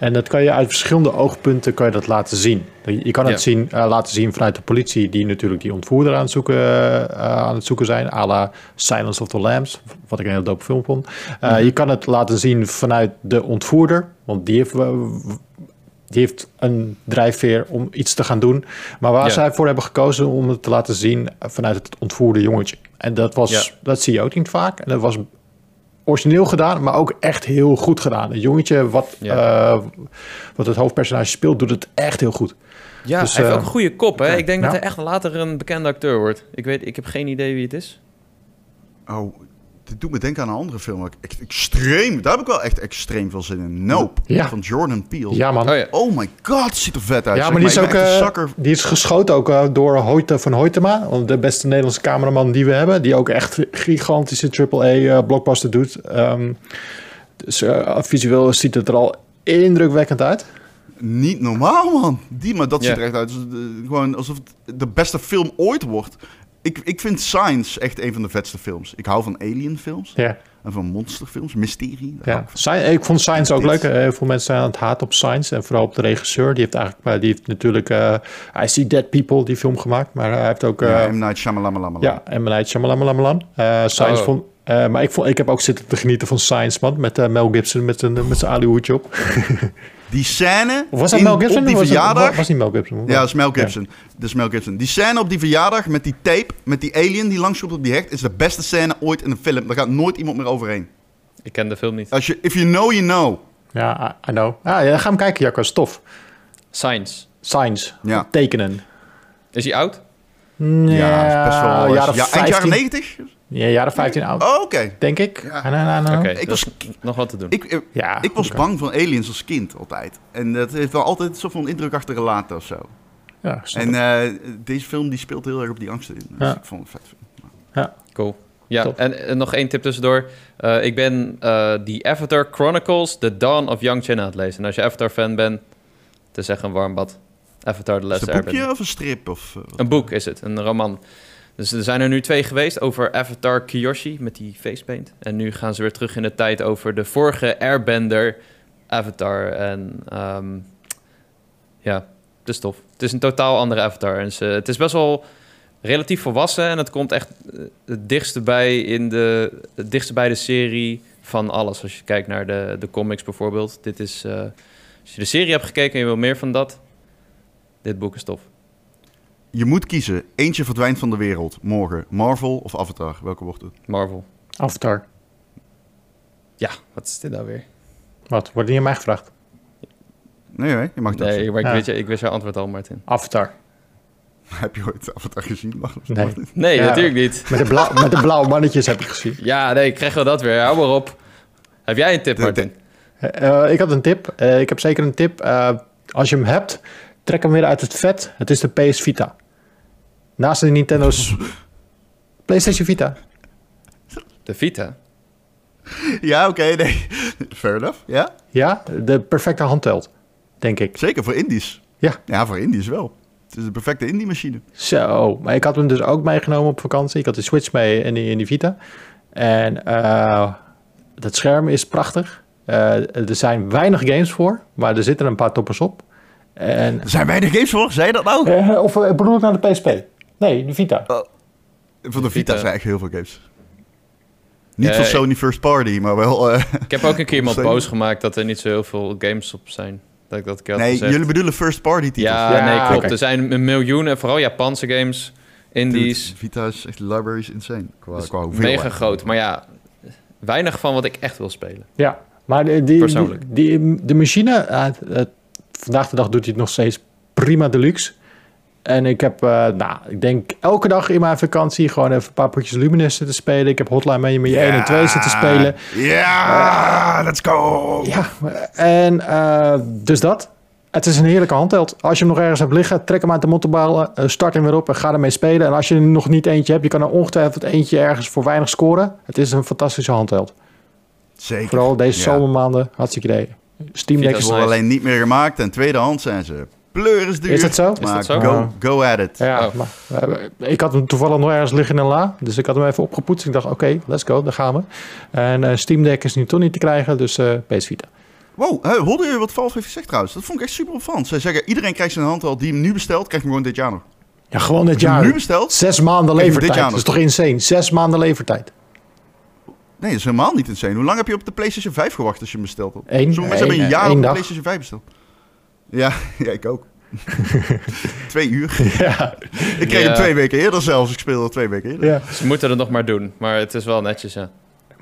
En dat kan je uit verschillende oogpunten kan je dat laten zien. Je kan het Ja. zien, uh, laten zien vanuit de politie, die natuurlijk die ontvoerder aan het zoeken, uh, aan het zoeken zijn, à la Silence of the Lambs, wat ik een heel dope film vond. Uh, Je kan het laten zien vanuit de ontvoerder, want die heeft, die heeft een drijfveer om iets te gaan doen. Maar waar Ja. zij voor hebben gekozen om het te laten zien vanuit het ontvoerde jongetje. En dat, was, Ja. dat zie je ook niet vaak. En dat was origineel gedaan, maar ook echt heel goed gedaan. Het jongetje wat, Ja. eh, wat het hoofdpersonage speelt, doet het echt heel goed. Ja, Dus, hij heeft eh, ook een goede kop, hè? Ik denk dat hij echt later een bekende acteur wordt. Ik weet, ik heb geen idee wie het is. Oh, dit doet me denken aan een andere film. waar ik Echt extreem. Daar heb ik wel echt extreem veel zin in. Nope. Ja. Van Jordan Peele. Ja, man. Oh ja. Oh my god, het ziet er vet uit. Ja, zeg maar die is, ook, eh, zakker. die is geschoten ook eh, door Hoyte van Hoytema, de beste Nederlandse cameraman die we hebben, die ook echt gigantische AAA blockbuster doet. Ehm, dus eh, visueel ziet het er al indrukwekkend uit. Niet normaal, man. Die, maar dat Ja. ziet er echt uit. het, gewoon alsof het de beste film ooit wordt. Ik, ik vind Science echt een van de vetste films. Ik hou van alien films. Ja. En van monsterfilms. Mysterie. Ja, ik ik vond Science ook leuk. Heel veel mensen zijn aan het haat op Science. En vooral op de regisseur. Die heeft eigenlijk eh, die heeft natuurlijk eh I See Dead People, die film gemaakt. Maar hij heeft ook... Ja, eh M. Night Shyamalan. ja, en Night Shyamalan. Eh Science Oh. vond... eh, maar ik, vond, ik heb ook zitten te genieten van Science, man. Met eh, Mel Gibson, met zijn, met zijn alihoedje op. Die scène Of was dat in- Mel Gibson? op die was het- verjaardag... was niet Mel Gibson. Ja, dat is Mel Gibson. Dat is Mel Gibson. Die scène op die verjaardag met die tape, met die alien die langskomt op die hecht, is de beste scène ooit in een film. Daar gaat nooit iemand meer overheen. Ik ken de film niet. Als je, if you know, you know. Ja, I, I know. Ah, ja, ga hem kijken, Jacco. Stof. Science. Science. Ja. Tekenen. Is hij oud? Ja, is best wel... jaren ja, eind 15. jaren 90? Ja, jaren 15 oud, Oh, oké. denk ik. Ja. Ah, nou, nou, nou. Ik was- is nog wat te doen. Ik, ik, Ja, ik was bang van aliens als kind altijd. En dat heeft wel altijd zoveel indruk achtergelaten of zo. Ja, En eh, deze film die speelt heel erg op die angsten in. Dus Ja. ik vond het vet. ja. Cool. Ja, en, en nog één tip tussendoor. Eh, ik ben eh die Avatar Chronicles, The Dawn of Young Chen aan het lezen. En als je Avatar-fan bent, het is echt een warm bad. Avatar The Is Last het een Airbender. boekje of een strip? Of, eh, wat? Een boek is het, een roman. Dus er zijn er nu twee geweest over Avatar Kyoshi met die facepaint. En nu gaan ze weer terug in de tijd over de vorige Airbender Avatar. En ehm, ja, het is tof. Het is een totaal andere Avatar. En ze, het is best wel relatief volwassen en het komt echt eh, het dichtste bij in de, dichtste bij de serie van alles. Als je kijkt naar de, de comics bijvoorbeeld. Dit is, eh, als je de serie hebt gekeken en je wil meer van dat, dit boek is tof. Je moet kiezen. Eentje verdwijnt van de wereld. Morgen. Marvel of Avatar? Welke wordt het? Marvel. Avatar. Ja, wat is dit nou weer? Wat? Wordt niet aan mij gevraagd? Nee, nee. Je mag dat. Nee, maar ik, Ja. weet je, ik wist jouw antwoord al, Martin. Avatar. Heb je ooit Avatar gezien? Mag, Nee. Ja. natuurlijk niet. Met de, blauw, met de blauwe mannetjes heb ik gezien. Ja, nee, ik krijg wel dat weer. Hou maar op. Heb jij een tip, De- Martin? Eh, eh, ik had een tip. Eh, ik heb zeker een tip. Eh, als je hem hebt, trek hem weer uit het vet. Het is de PS Vita. Naast de Nintendo's PlayStation Vita. De Vita. Ja, oké. nee. Fair enough. Ja? Ja, de perfecte handheld, denk ik. Zeker voor indies. Ja. Ja, voor indies wel. Het is de perfecte indie-machine. Zo, maar ik had hem dus ook meegenomen op vakantie. Ik had de Switch mee in die, in die Vita. En eh dat scherm is prachtig. Eh, er zijn weinig games voor, maar er zitten een paar toppers op. En, Er zijn weinig games voor. Zei je dat nou? eh, of eh, bedoel ik naar de PSP? Nee, de Vita. Voor de Vita Vita. zijn echt heel veel games. Niet van ik- Sony First Party, maar wel... eh, Ik heb ook een keer iemand Sony. boos gemaakt dat er niet zo heel veel games op zijn. Dat ik dat keer nee, gezegd. jullie bedoelen First Party titels. Ja, Ja, nee, klopt. Er zijn een miljoen, en vooral Japanse games, indies, Dude, Vita is echt, de library is insane. Qua, qua hoeveelheid. mega groot. Maar ja, weinig van wat ik echt wil spelen. Ja, maar de, die, Persoonlijk. Die, die- de machine, eh, eh, vandaag de dag doet hij het nog steeds prima deluxe. En ik heb, eh, nou, ik denk elke dag in mijn vakantie gewoon even een paar potjes Luminous zitten spelen. Ik heb Hotline Miami 1 en 2 zitten spelen. Ja, let's go! Ja, en eh, dus dat. Het is een heerlijke handheld. Als je hem nog ergens hebt liggen, trek hem uit de mottenballen, eh, start hem weer op en ga ermee spelen. En als je er nog niet eentje hebt, je kan er ongetwijfeld eentje ergens voor weinig scoren. Het is een fantastische handheld. Zeker. Vooral deze Ja. zomermaanden, hartstikke idee. Steam Deck is... worden alleen niet meer gemaakt en tweedehand zijn ze pleurisduur. Is dat zo? Maar Is dat zo? Go, go at it. Ja, Oh. maar, eh, ik had hem toevallig nog ergens liggen in een la. Dus ik had hem even opgepoetst. Ik dacht, oké, let's go, daar gaan we. En eh, Steam Deck is nu toch niet te krijgen, dus eh PS Vita. Wow, hey, hoorde je wat Valve heeft gezegd trouwens? Dat vond ik echt super opvallend. Zij zeggen, iedereen krijgt zijn handheld die hem nu bestelt, krijgt hem gewoon dit jaar nog. Ja, gewoon dit jaar. nu bestelt? Zes maanden levertijd. Dat is toch insane? Zes maanden levertijd. Nee, dat is helemaal niet insane. Hoe lang heb je op de PlayStation 5 gewacht als je hem besteld hebt? Eén- Sommige mensen hebben een jaar op de dag. PlayStation 5 besteld. Ja, ja ik ook. twee uur. Ja, Ik kreeg Ja. hem twee weken eerder zelfs. Ik speelde twee weken eerder. ja. Ze moeten het nog maar doen, maar het is wel netjes, ja.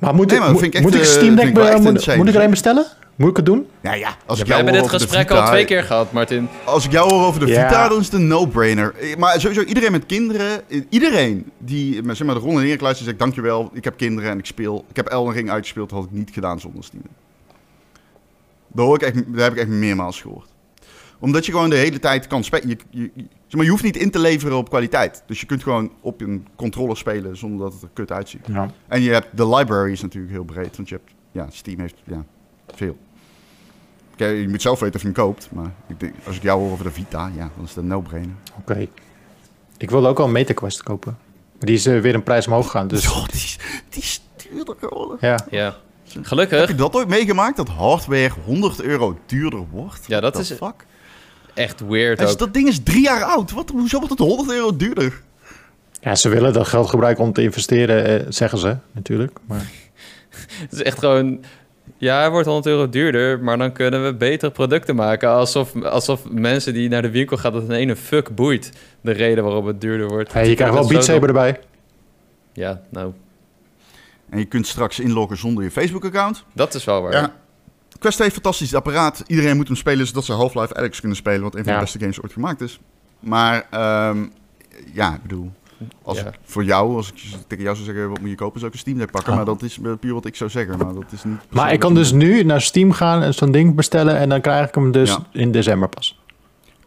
Maar moet, Nee, ik, maar dat moet, echt, moet ik eh, Steam vind Deck be- moet, moet ik er een bestellen? Moet ik het doen? Ja, ja. Als Ja, ik we jou hebben dit gesprek Vita- al twee keer gehad, Martin. Als ik jou hoor over de Ja. Vita, dan is het een no-brainer. Eh, Maar sowieso iedereen met kinderen, eh, iedereen die met zeg maar, de ronde en kluis zegt, dankjewel, ik heb kinderen en ik speel. Ik heb Elden Ring uitgespeeld, dat had ik niet gedaan zonder Steam. Daar, hoor ik echt, daar heb ik echt meermaals gehoord. Omdat je gewoon de hele tijd kan spelen. Je, je, je- maar, je hoeft niet in te leveren op kwaliteit. Dus je kunt gewoon op een controller spelen zonder dat het er kut uitziet. Ja. En je hebt, de library is natuurlijk heel breed, want je hebt, ja, Steam heeft, ja, veel. Kijk, je moet zelf weten of je hem koopt, maar ik denk, als ik jou hoor over de Vita, ja, dan is dat een no-brainer. Oké. Ik wilde ook al een MetaQuest kopen. Maar die is eh, weer een prijs omhoog gegaan. Dus Oh, die, is, die is duurder geworden. ja. Ja. Heb Gelukkig, je dat ooit meegemaakt, dat hardware 100 euro duurder wordt? Ja, dat What is- Fuck? Echt weird Dus dat ding is drie jaar oud. Wat, hoezo wordt het 100 euro duurder? ja, ze willen dat geld gebruiken om te investeren, eh, zeggen ze natuurlijk. Maar Het is echt gewoon... Ja, hij wordt 100 euro duurder, maar dan kunnen we betere producten maken. Alsof, alsof mensen die naar de winkel gaan, dat een ene fuck boeit. De reden waarom het duurder wordt. hey, je krijgt wel Beat Saber erbij. Ja, nou, En je kunt straks inloggen zonder je Facebook-account. dat is wel waar. Ja. Quest 2 fantastisch apparaat. Iedereen moet hem spelen zodat ze Half-Life Alyx kunnen spelen. Wat een van Ja. de beste games ooit gemaakt is. Maar ehm, ja, ik bedoel... Als Ja. ik, voor jou, als ik tegen jou zou zeggen, wat moet je kopen, zou ik een Steam Deck pakken. Ah. Maar dat is puur wat ik zou zeggen. Maar dat is niet... Maar ik kan dus nu naar Steam gaan en zo'n ding bestellen en dan krijg ik hem dus Ja. in december pas.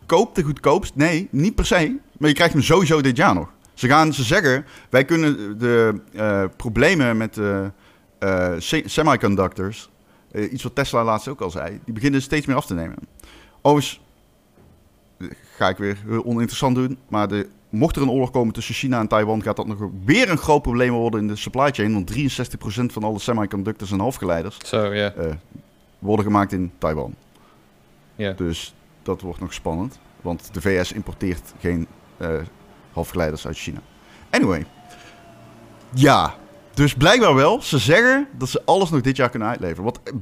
Koop de goedkoopst? Nee, niet per se. Maar je krijgt hem sowieso dit jaar nog. Ze gaan ze zeggen, wij kunnen de eh, problemen met de eh, se- semiconductors, eh, iets wat Tesla laatst ook al zei, die beginnen steeds meer af te nemen. Overigens eh, ga ik weer heel oninteressant doen, maar de, mocht er een oorlog komen tussen China en Taiwan, gaat dat nog weer een groot probleem worden in de supply chain. Want 63% van alle semiconductors en halfgeleiders eh, worden gemaakt in Taiwan. Dus dat wordt nog spannend. Want de VS importeert geen eh, halfgeleiders uit China. Anyway. Ja, dus blijkbaar wel. Ze zeggen dat ze alles nog dit jaar kunnen uitleveren. Wat eh,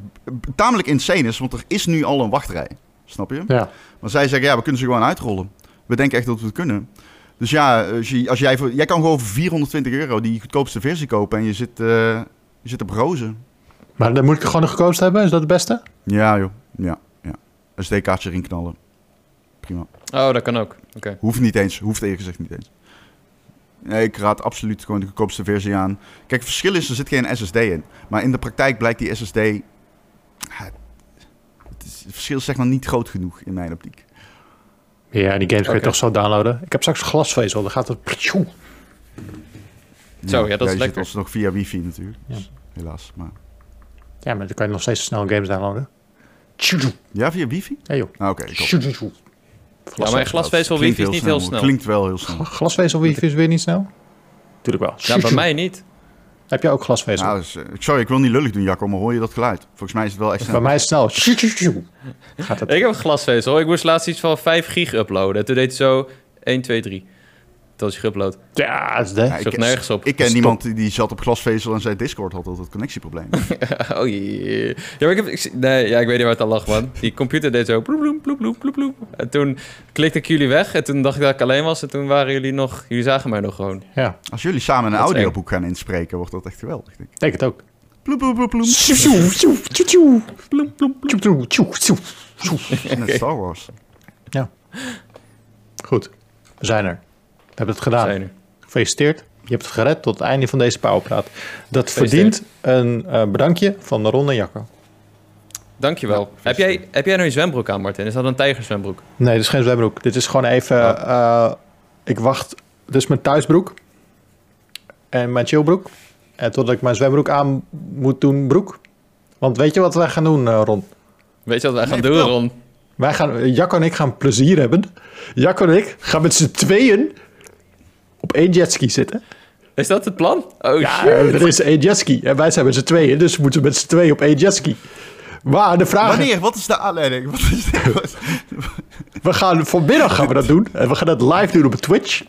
tamelijk insane is, want er is nu al een wachtrij. Snap je? Ja. Maar zij zeggen, ja, we kunnen ze gewoon uitrollen. We denken echt dat we het kunnen. Dus ja, als, je, als jij, voor, jij kan gewoon voor 420 euro die goedkoopste versie kopen en je zit, eh, je zit op rozen. Maar dan moet ik gewoon een goedkoopste hebben? Is dat het beste? Ja, joh. Ja, ja. Een SD-kaartje erin knallen. Prima. Oh, dat kan ook. Oké. Hoeft niet eens. Hoeft eerlijk gezegd niet eens. Nee, ik raad absoluut gewoon de goedkoopste versie aan. Kijk, het verschil is, er zit geen SSD in. Maar in de praktijk blijkt die SSD... ja, Het, is, het verschil is zeg maar niet groot genoeg in mijn optiek. Ja, die games kan je toch zo downloaden. Ik heb straks glasvezel, dan gaat het... Zo, ja, dat is je zit lekker. alsnog via wifi natuurlijk. Dus, Helaas. Maar... Ja, maar dan kan je nog steeds snel games downloaden. Ja, via wifi? Ja joh. Ah, Oké, Ja, maar glasvezel wifi is niet heel snel. Klinkt wel heel snel. Glasvezel wifi is weer niet snel? Tuurlijk wel. Ja, bij mij niet. Heb je ook glasvezel? Nou, dus, eh, sorry, ik wil niet lullig doen, Jacco, maar hoor je dat geluid? Volgens mij is het wel echt bij snel. mij is het snel. Gaat het. Ik heb glasvezel. Ik moest laatst iets van 5 gig uploaden. En toen deed het zo 1, 2, 3. Dat is geüpload. Ja, dat is de. Ja, ken- nergens op. Ik ken Stop. niemand die, die zat op glasvezel en zei Discord had altijd connectieproblemen. oh jee. Ja, maar ik heb... Ik, nee, ja, ik weet niet waar het aan lag, man. Die computer deed zo... Ploep, ploep, ploep, ploep, ploep, ploep. En toen klikte ik jullie weg. En toen dacht ik dat ik alleen was. En toen waren jullie nog... Jullie zagen mij nog gewoon. Ja, Als jullie samen een audioboek gaan inspreken, wordt dat echt geweldig. Denk ik. ik denk het ook. Ploep, ploep, ploep. Net Star Wars. Goed, we zijn er. We hebben het gedaan. Zijn er. Gefeliciteerd. Je hebt het gered tot het einde van deze Powerpraat. Dat verdient een eh, bedankje van Ron en Jacco. Dankjewel. Ja, heb, jij, heb jij nou een zwembroek aan, Martin? Is dat een tijgerzwembroek? Nee, dit is geen zwembroek. Dit is gewoon even... Oh. eh, ik wacht... Dit is mijn thuisbroek. En mijn chillbroek. En totdat ik mijn zwembroek aan moet doen, broek. Want weet je wat wij gaan doen, eh, Ron? Weet je wat wij gaan Nee, doen. Ron? Wij gaan, Jacco en ik gaan plezier hebben. Jacco en ik gaan met z'n tweeën op één jetski zitten. Is dat het plan? Oh, Ja, shit. er is één jetski. En wij zijn met z'n tweeën, dus we moeten met z'n tweeën op één jetski. Maar de vraag is, Wanneer? Wat is de aanleiding? Wat is dit? we gaan vanmiddag gaan we dat doen. En we gaan dat live doen op Twitch.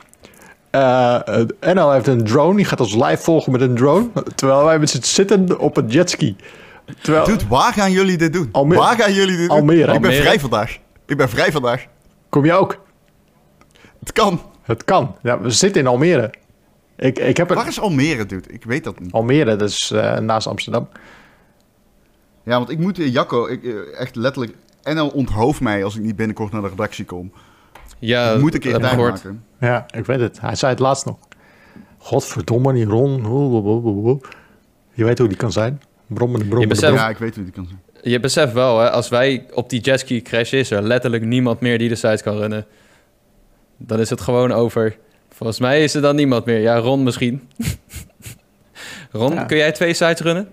Eh eh, NL heeft een drone, die gaat ons live volgen met een drone. Terwijl wij met z'n zitten op een jetski. Terwijl, Dude, waar gaan jullie dit doen? Almere. Waar gaan jullie dit doen? Almere. Ik ben Almere. vrij vandaag. Ik ben vrij vandaag. kom je ook? Het kan. Het kan. Ja, we zitten in Almere. Ik, ik heb Waar een... is Almere, dude? Ik weet dat niet. Almere, dat is eh, naast Amsterdam. Ja, want ik moet, eh, Jacco, ik, eh, echt letterlijk... NL onthoof mij als ik niet binnenkort naar de redactie kom. Ja, ik moet een keer ik tijd maken. Ja, ik weet het. Hij zei het laatst nog. Godverdomme, die Ron. Je weet hoe die kan zijn. Brommen, brommen, beseft-. Ja, ik weet hoe die kan zijn. Je beseft wel, hè, als wij op die jetski crashen, is er letterlijk niemand meer die de site kan runnen. Dan is het gewoon over. Volgens mij is er dan niemand meer. Ja, Ron misschien. Ron, Ja. kun jij twee sites runnen?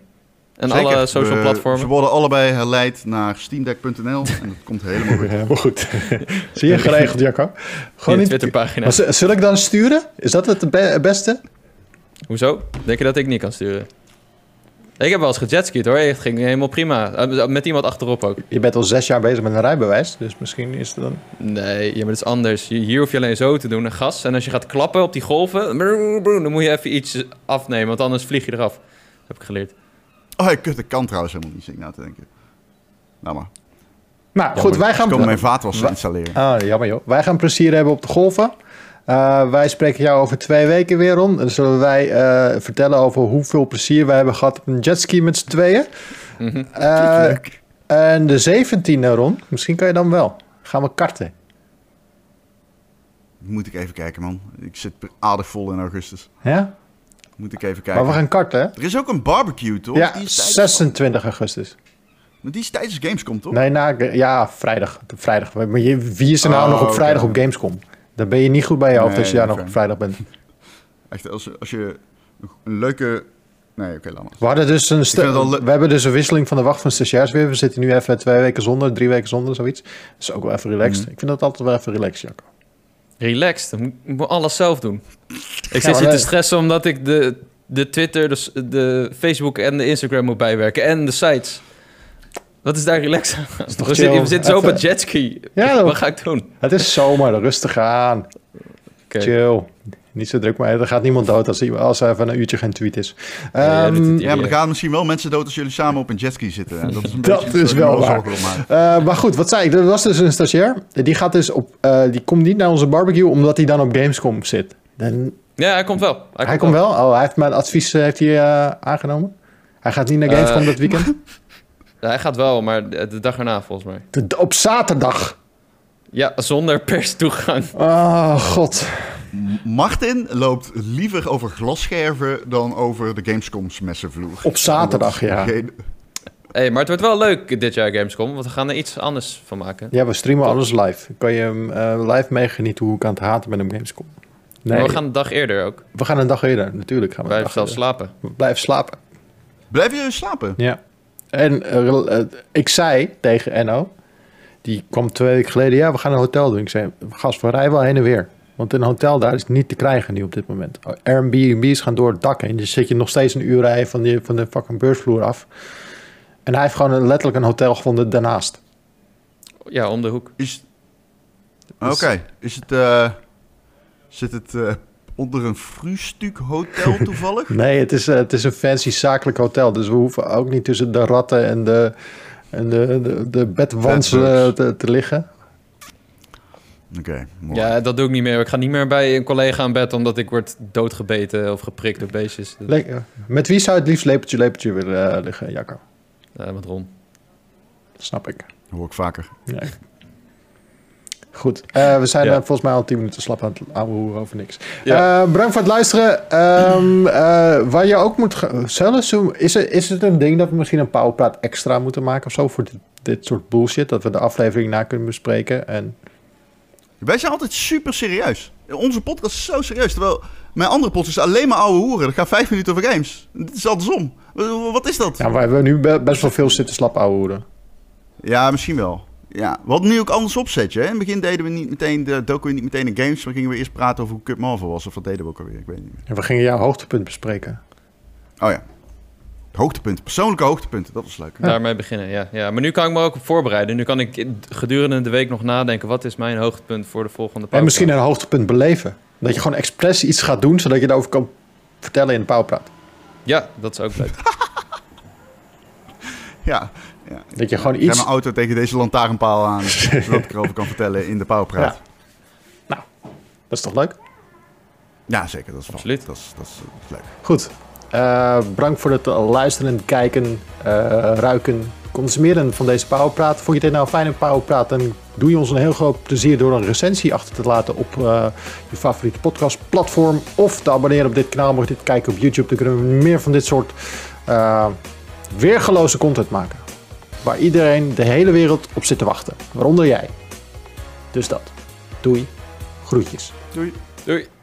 En Zeker. alle social We- platformen? Ze worden allebei herleid naar steamdeck.nl en dat komt helemaal goed. Helemaal goed. Zie je geregeld, Jacco? Gewoon de niet... Twitterpagina. Zul ik dan sturen? Is dat het be- beste? Hoezo? Denk je dat ik niet kan sturen? Ik heb wel eens gejetskied hoor. Het ging helemaal prima. Eh, Met iemand achterop ook. Je bent al zes jaar bezig met een rijbewijs, dus misschien is het dan... Nee, ja, maar dat is anders. Je- Hier hoef je alleen zo te doen, een gas. En als je gaat klappen op die golven, dan moet je even iets afnemen, want anders vlieg je eraf. Heb ik geleerd. Oh, kut, dat kan trouwens helemaal niet, zit ik nou te denken. Nou maar, Nou, goed, wij ik gaan... kan mijn vaatwas Wa- installeren. Ah, jammer joh. Wij gaan plezier hebben op de golven. Eh, wij spreken jou over twee weken weer, Ron. En dan zullen wij eh, vertellen over hoeveel plezier wij hebben gehad op een jetski met z'n tweeën. Leuk. en de 17e, Ron, misschien kan je dan wel. Gaan we karten. Moet ik even kijken, man. Ik zit aardig vol in augustus. Ja? Moet ik even kijken. Maar we gaan karten, hè? Er is ook een barbecue, toch? Ja, Die is tijdens- 26 augustus. Maar die is tijdens Gamescom, toch? Nee, na, ja, vrijdag. vrijdag. Maar je, wie is er nou Oh, nog op oké. vrijdag op Gamescom? Dan ben je niet goed bij je hoofd Nee, als je daar nog op vrijdag bent. Echt, als, als je een leuke... Nee, oké, laat maar. We, hadden dus een le- we hebben dus een wisseling van de wacht van stagiairs weer. We zitten nu even twee weken zonder, drie weken zonder, zoiets. Dat is ook wel even relaxed. Mhm. Ik vind dat altijd wel even relaxed, Jacco. Relaxed, ik moet, ik moet alles zelf doen. Ik zit hier te stressen omdat ik de, de Twitter, de Facebook en de Instagram moet bijwerken. En de sites. Wat is daar relaxed aan? toch We, zitten- we zitten zo op een jetski. Ja, Wat ga ik doen? Het is zomer, rustig aan. Chill. Niet zo druk, maar er gaat niemand dood als, als er even een uurtje geen tweet is. Ja, Ehm, dat Ja, maar er gaan misschien wel mensen dood als jullie samen op een jetski zitten. En dat is, een Dat is wel waar. Eh, maar goed, wat zei ik? Er was dus een stagiair. Die, gaat dus op, eh, die komt niet naar onze barbecue omdat hij dan op Gamescom zit. Dan, Ja, hij komt wel. hij komt wel? Oh, hij heeft mijn advies eh, heeft hij, eh, aangenomen? Hij gaat niet naar Gamescom Eh, dat weekend? Ja, hij gaat wel, maar de de dag erna volgens mij. De- op zaterdag. Ja, zonder perstoegang. Oh, god. Martin loopt liever over glasscherven dan over de Gamescoms messenvloer. Op zaterdag, ja. Geen- hey, maar het wordt wel leuk dit jaar Gamescom, want we gaan er iets anders van maken. Ja, we streamen alles live. Kan je hem eh, live meegenieten hoe ik aan het haten ben op Gamescom? Nee, Maar we gaan een dag eerder ook. we gaan een dag eerder. Natuurlijk gaan we dag zelf slapen. Blijven slapen. Blijf je slapen? Ja. En eh, eh, ik zei tegen Enno, die kwam twee weken geleden, ja, we gaan een hotel doen. Ik zei, gast, we rijden wel heen en weer. Want een hotel daar is niet te krijgen nu op dit moment. Airbnb's gaan door het dak heen. Dus zit je nog steeds een uur rijden van, die, van de fucking beursvloer af. En hij heeft gewoon een, letterlijk een hotel gevonden daarnaast. Ja, om de hoek. Is... Oké, is het... eh, zit het eh, onder een frühstuk hotel toevallig? Nee, het is, eh, het is een fancy zakelijk hotel. Dus we hoeven ook niet tussen de ratten en de, en de, de, de bedwans eh, te, te liggen. Oké, mooi. Ja, dat doe ik niet meer. Ik ga niet meer bij een collega aan bed omdat ik word doodgebeten of geprikt door beestjes. Lekker. Met wie zou je het liefst lepeltje lepeltje willen eh, liggen, Jacco? Ja, met Ron. Snap ik. Dat hoor ik vaker. Nee. Goed, eh, we zijn Ja. eh, volgens mij al tien minuten slap aan het ouwe hoeren over niks. Ja. Eh, bedankt voor het luisteren. Ehm, eh, waar je ook moet... Zelfs, zo- is, het, is het een ding dat we misschien een powerpraat extra moeten maken of zo... voor dit, dit soort bullshit, dat we de aflevering na kunnen bespreken en... Wij zijn altijd super serieus. Onze podcast is zo serieus. Terwijl mijn andere podcast is alleen maar ouwe hoeren. Dat gaat vijf minuten over games. Dit is andersom. Wat wat is dat? Ja, we hebben nu be- best wel veel zitten slap ouwe hoeren. Ja, misschien wel. Ja, we hadden nu ook anders opzetje. Hè? In het begin deden we niet meteen, de, doken we niet meteen in games. Maar gingen we eerst praten over hoe kut Marvel was. Of wat deden we ook alweer? Ik weet niet meer. En we gingen jouw hoogtepunt bespreken. Oh ja. Hoogtepunten. Persoonlijke hoogtepunten. Dat was leuk. Daarmee beginnen, ja. ja. Maar nu kan ik me ook op voorbereiden. Nu kan ik gedurende de week nog nadenken... wat is mijn hoogtepunt voor de volgende En misschien podcast? een hoogtepunt beleven. Dat je gewoon expres iets gaat doen, zodat je erover kan vertellen in de powerpraat. Ja, dat is ook leuk. Ja. Ja. Dat je gewoon Ik iets... mijn auto tegen deze lantaarnpaal aan. zodat ik erover kan vertellen in de powerpraat. Ja. Nou, dat is toch leuk? Ja, zeker. Dat is, Absoluut. Dat is, dat is, dat is leuk. Goed. Eh, bedankt voor het luisteren, kijken, eh, ruiken, consumeren van deze Powerpraat. Vond je dit nou een fijne Powerpraat? Dan doe je ons een heel groot plezier door een recensie achter te laten op eh, je favoriete podcastplatform. Of te abonneren op dit kanaal. Mocht je dit kijken op YouTube, dan kunnen we meer van dit soort eh, weergeloze content maken. Waar iedereen, de hele wereld op zit te wachten. Waaronder jij. Dus dat. Doei. Groetjes. Doei. Doei.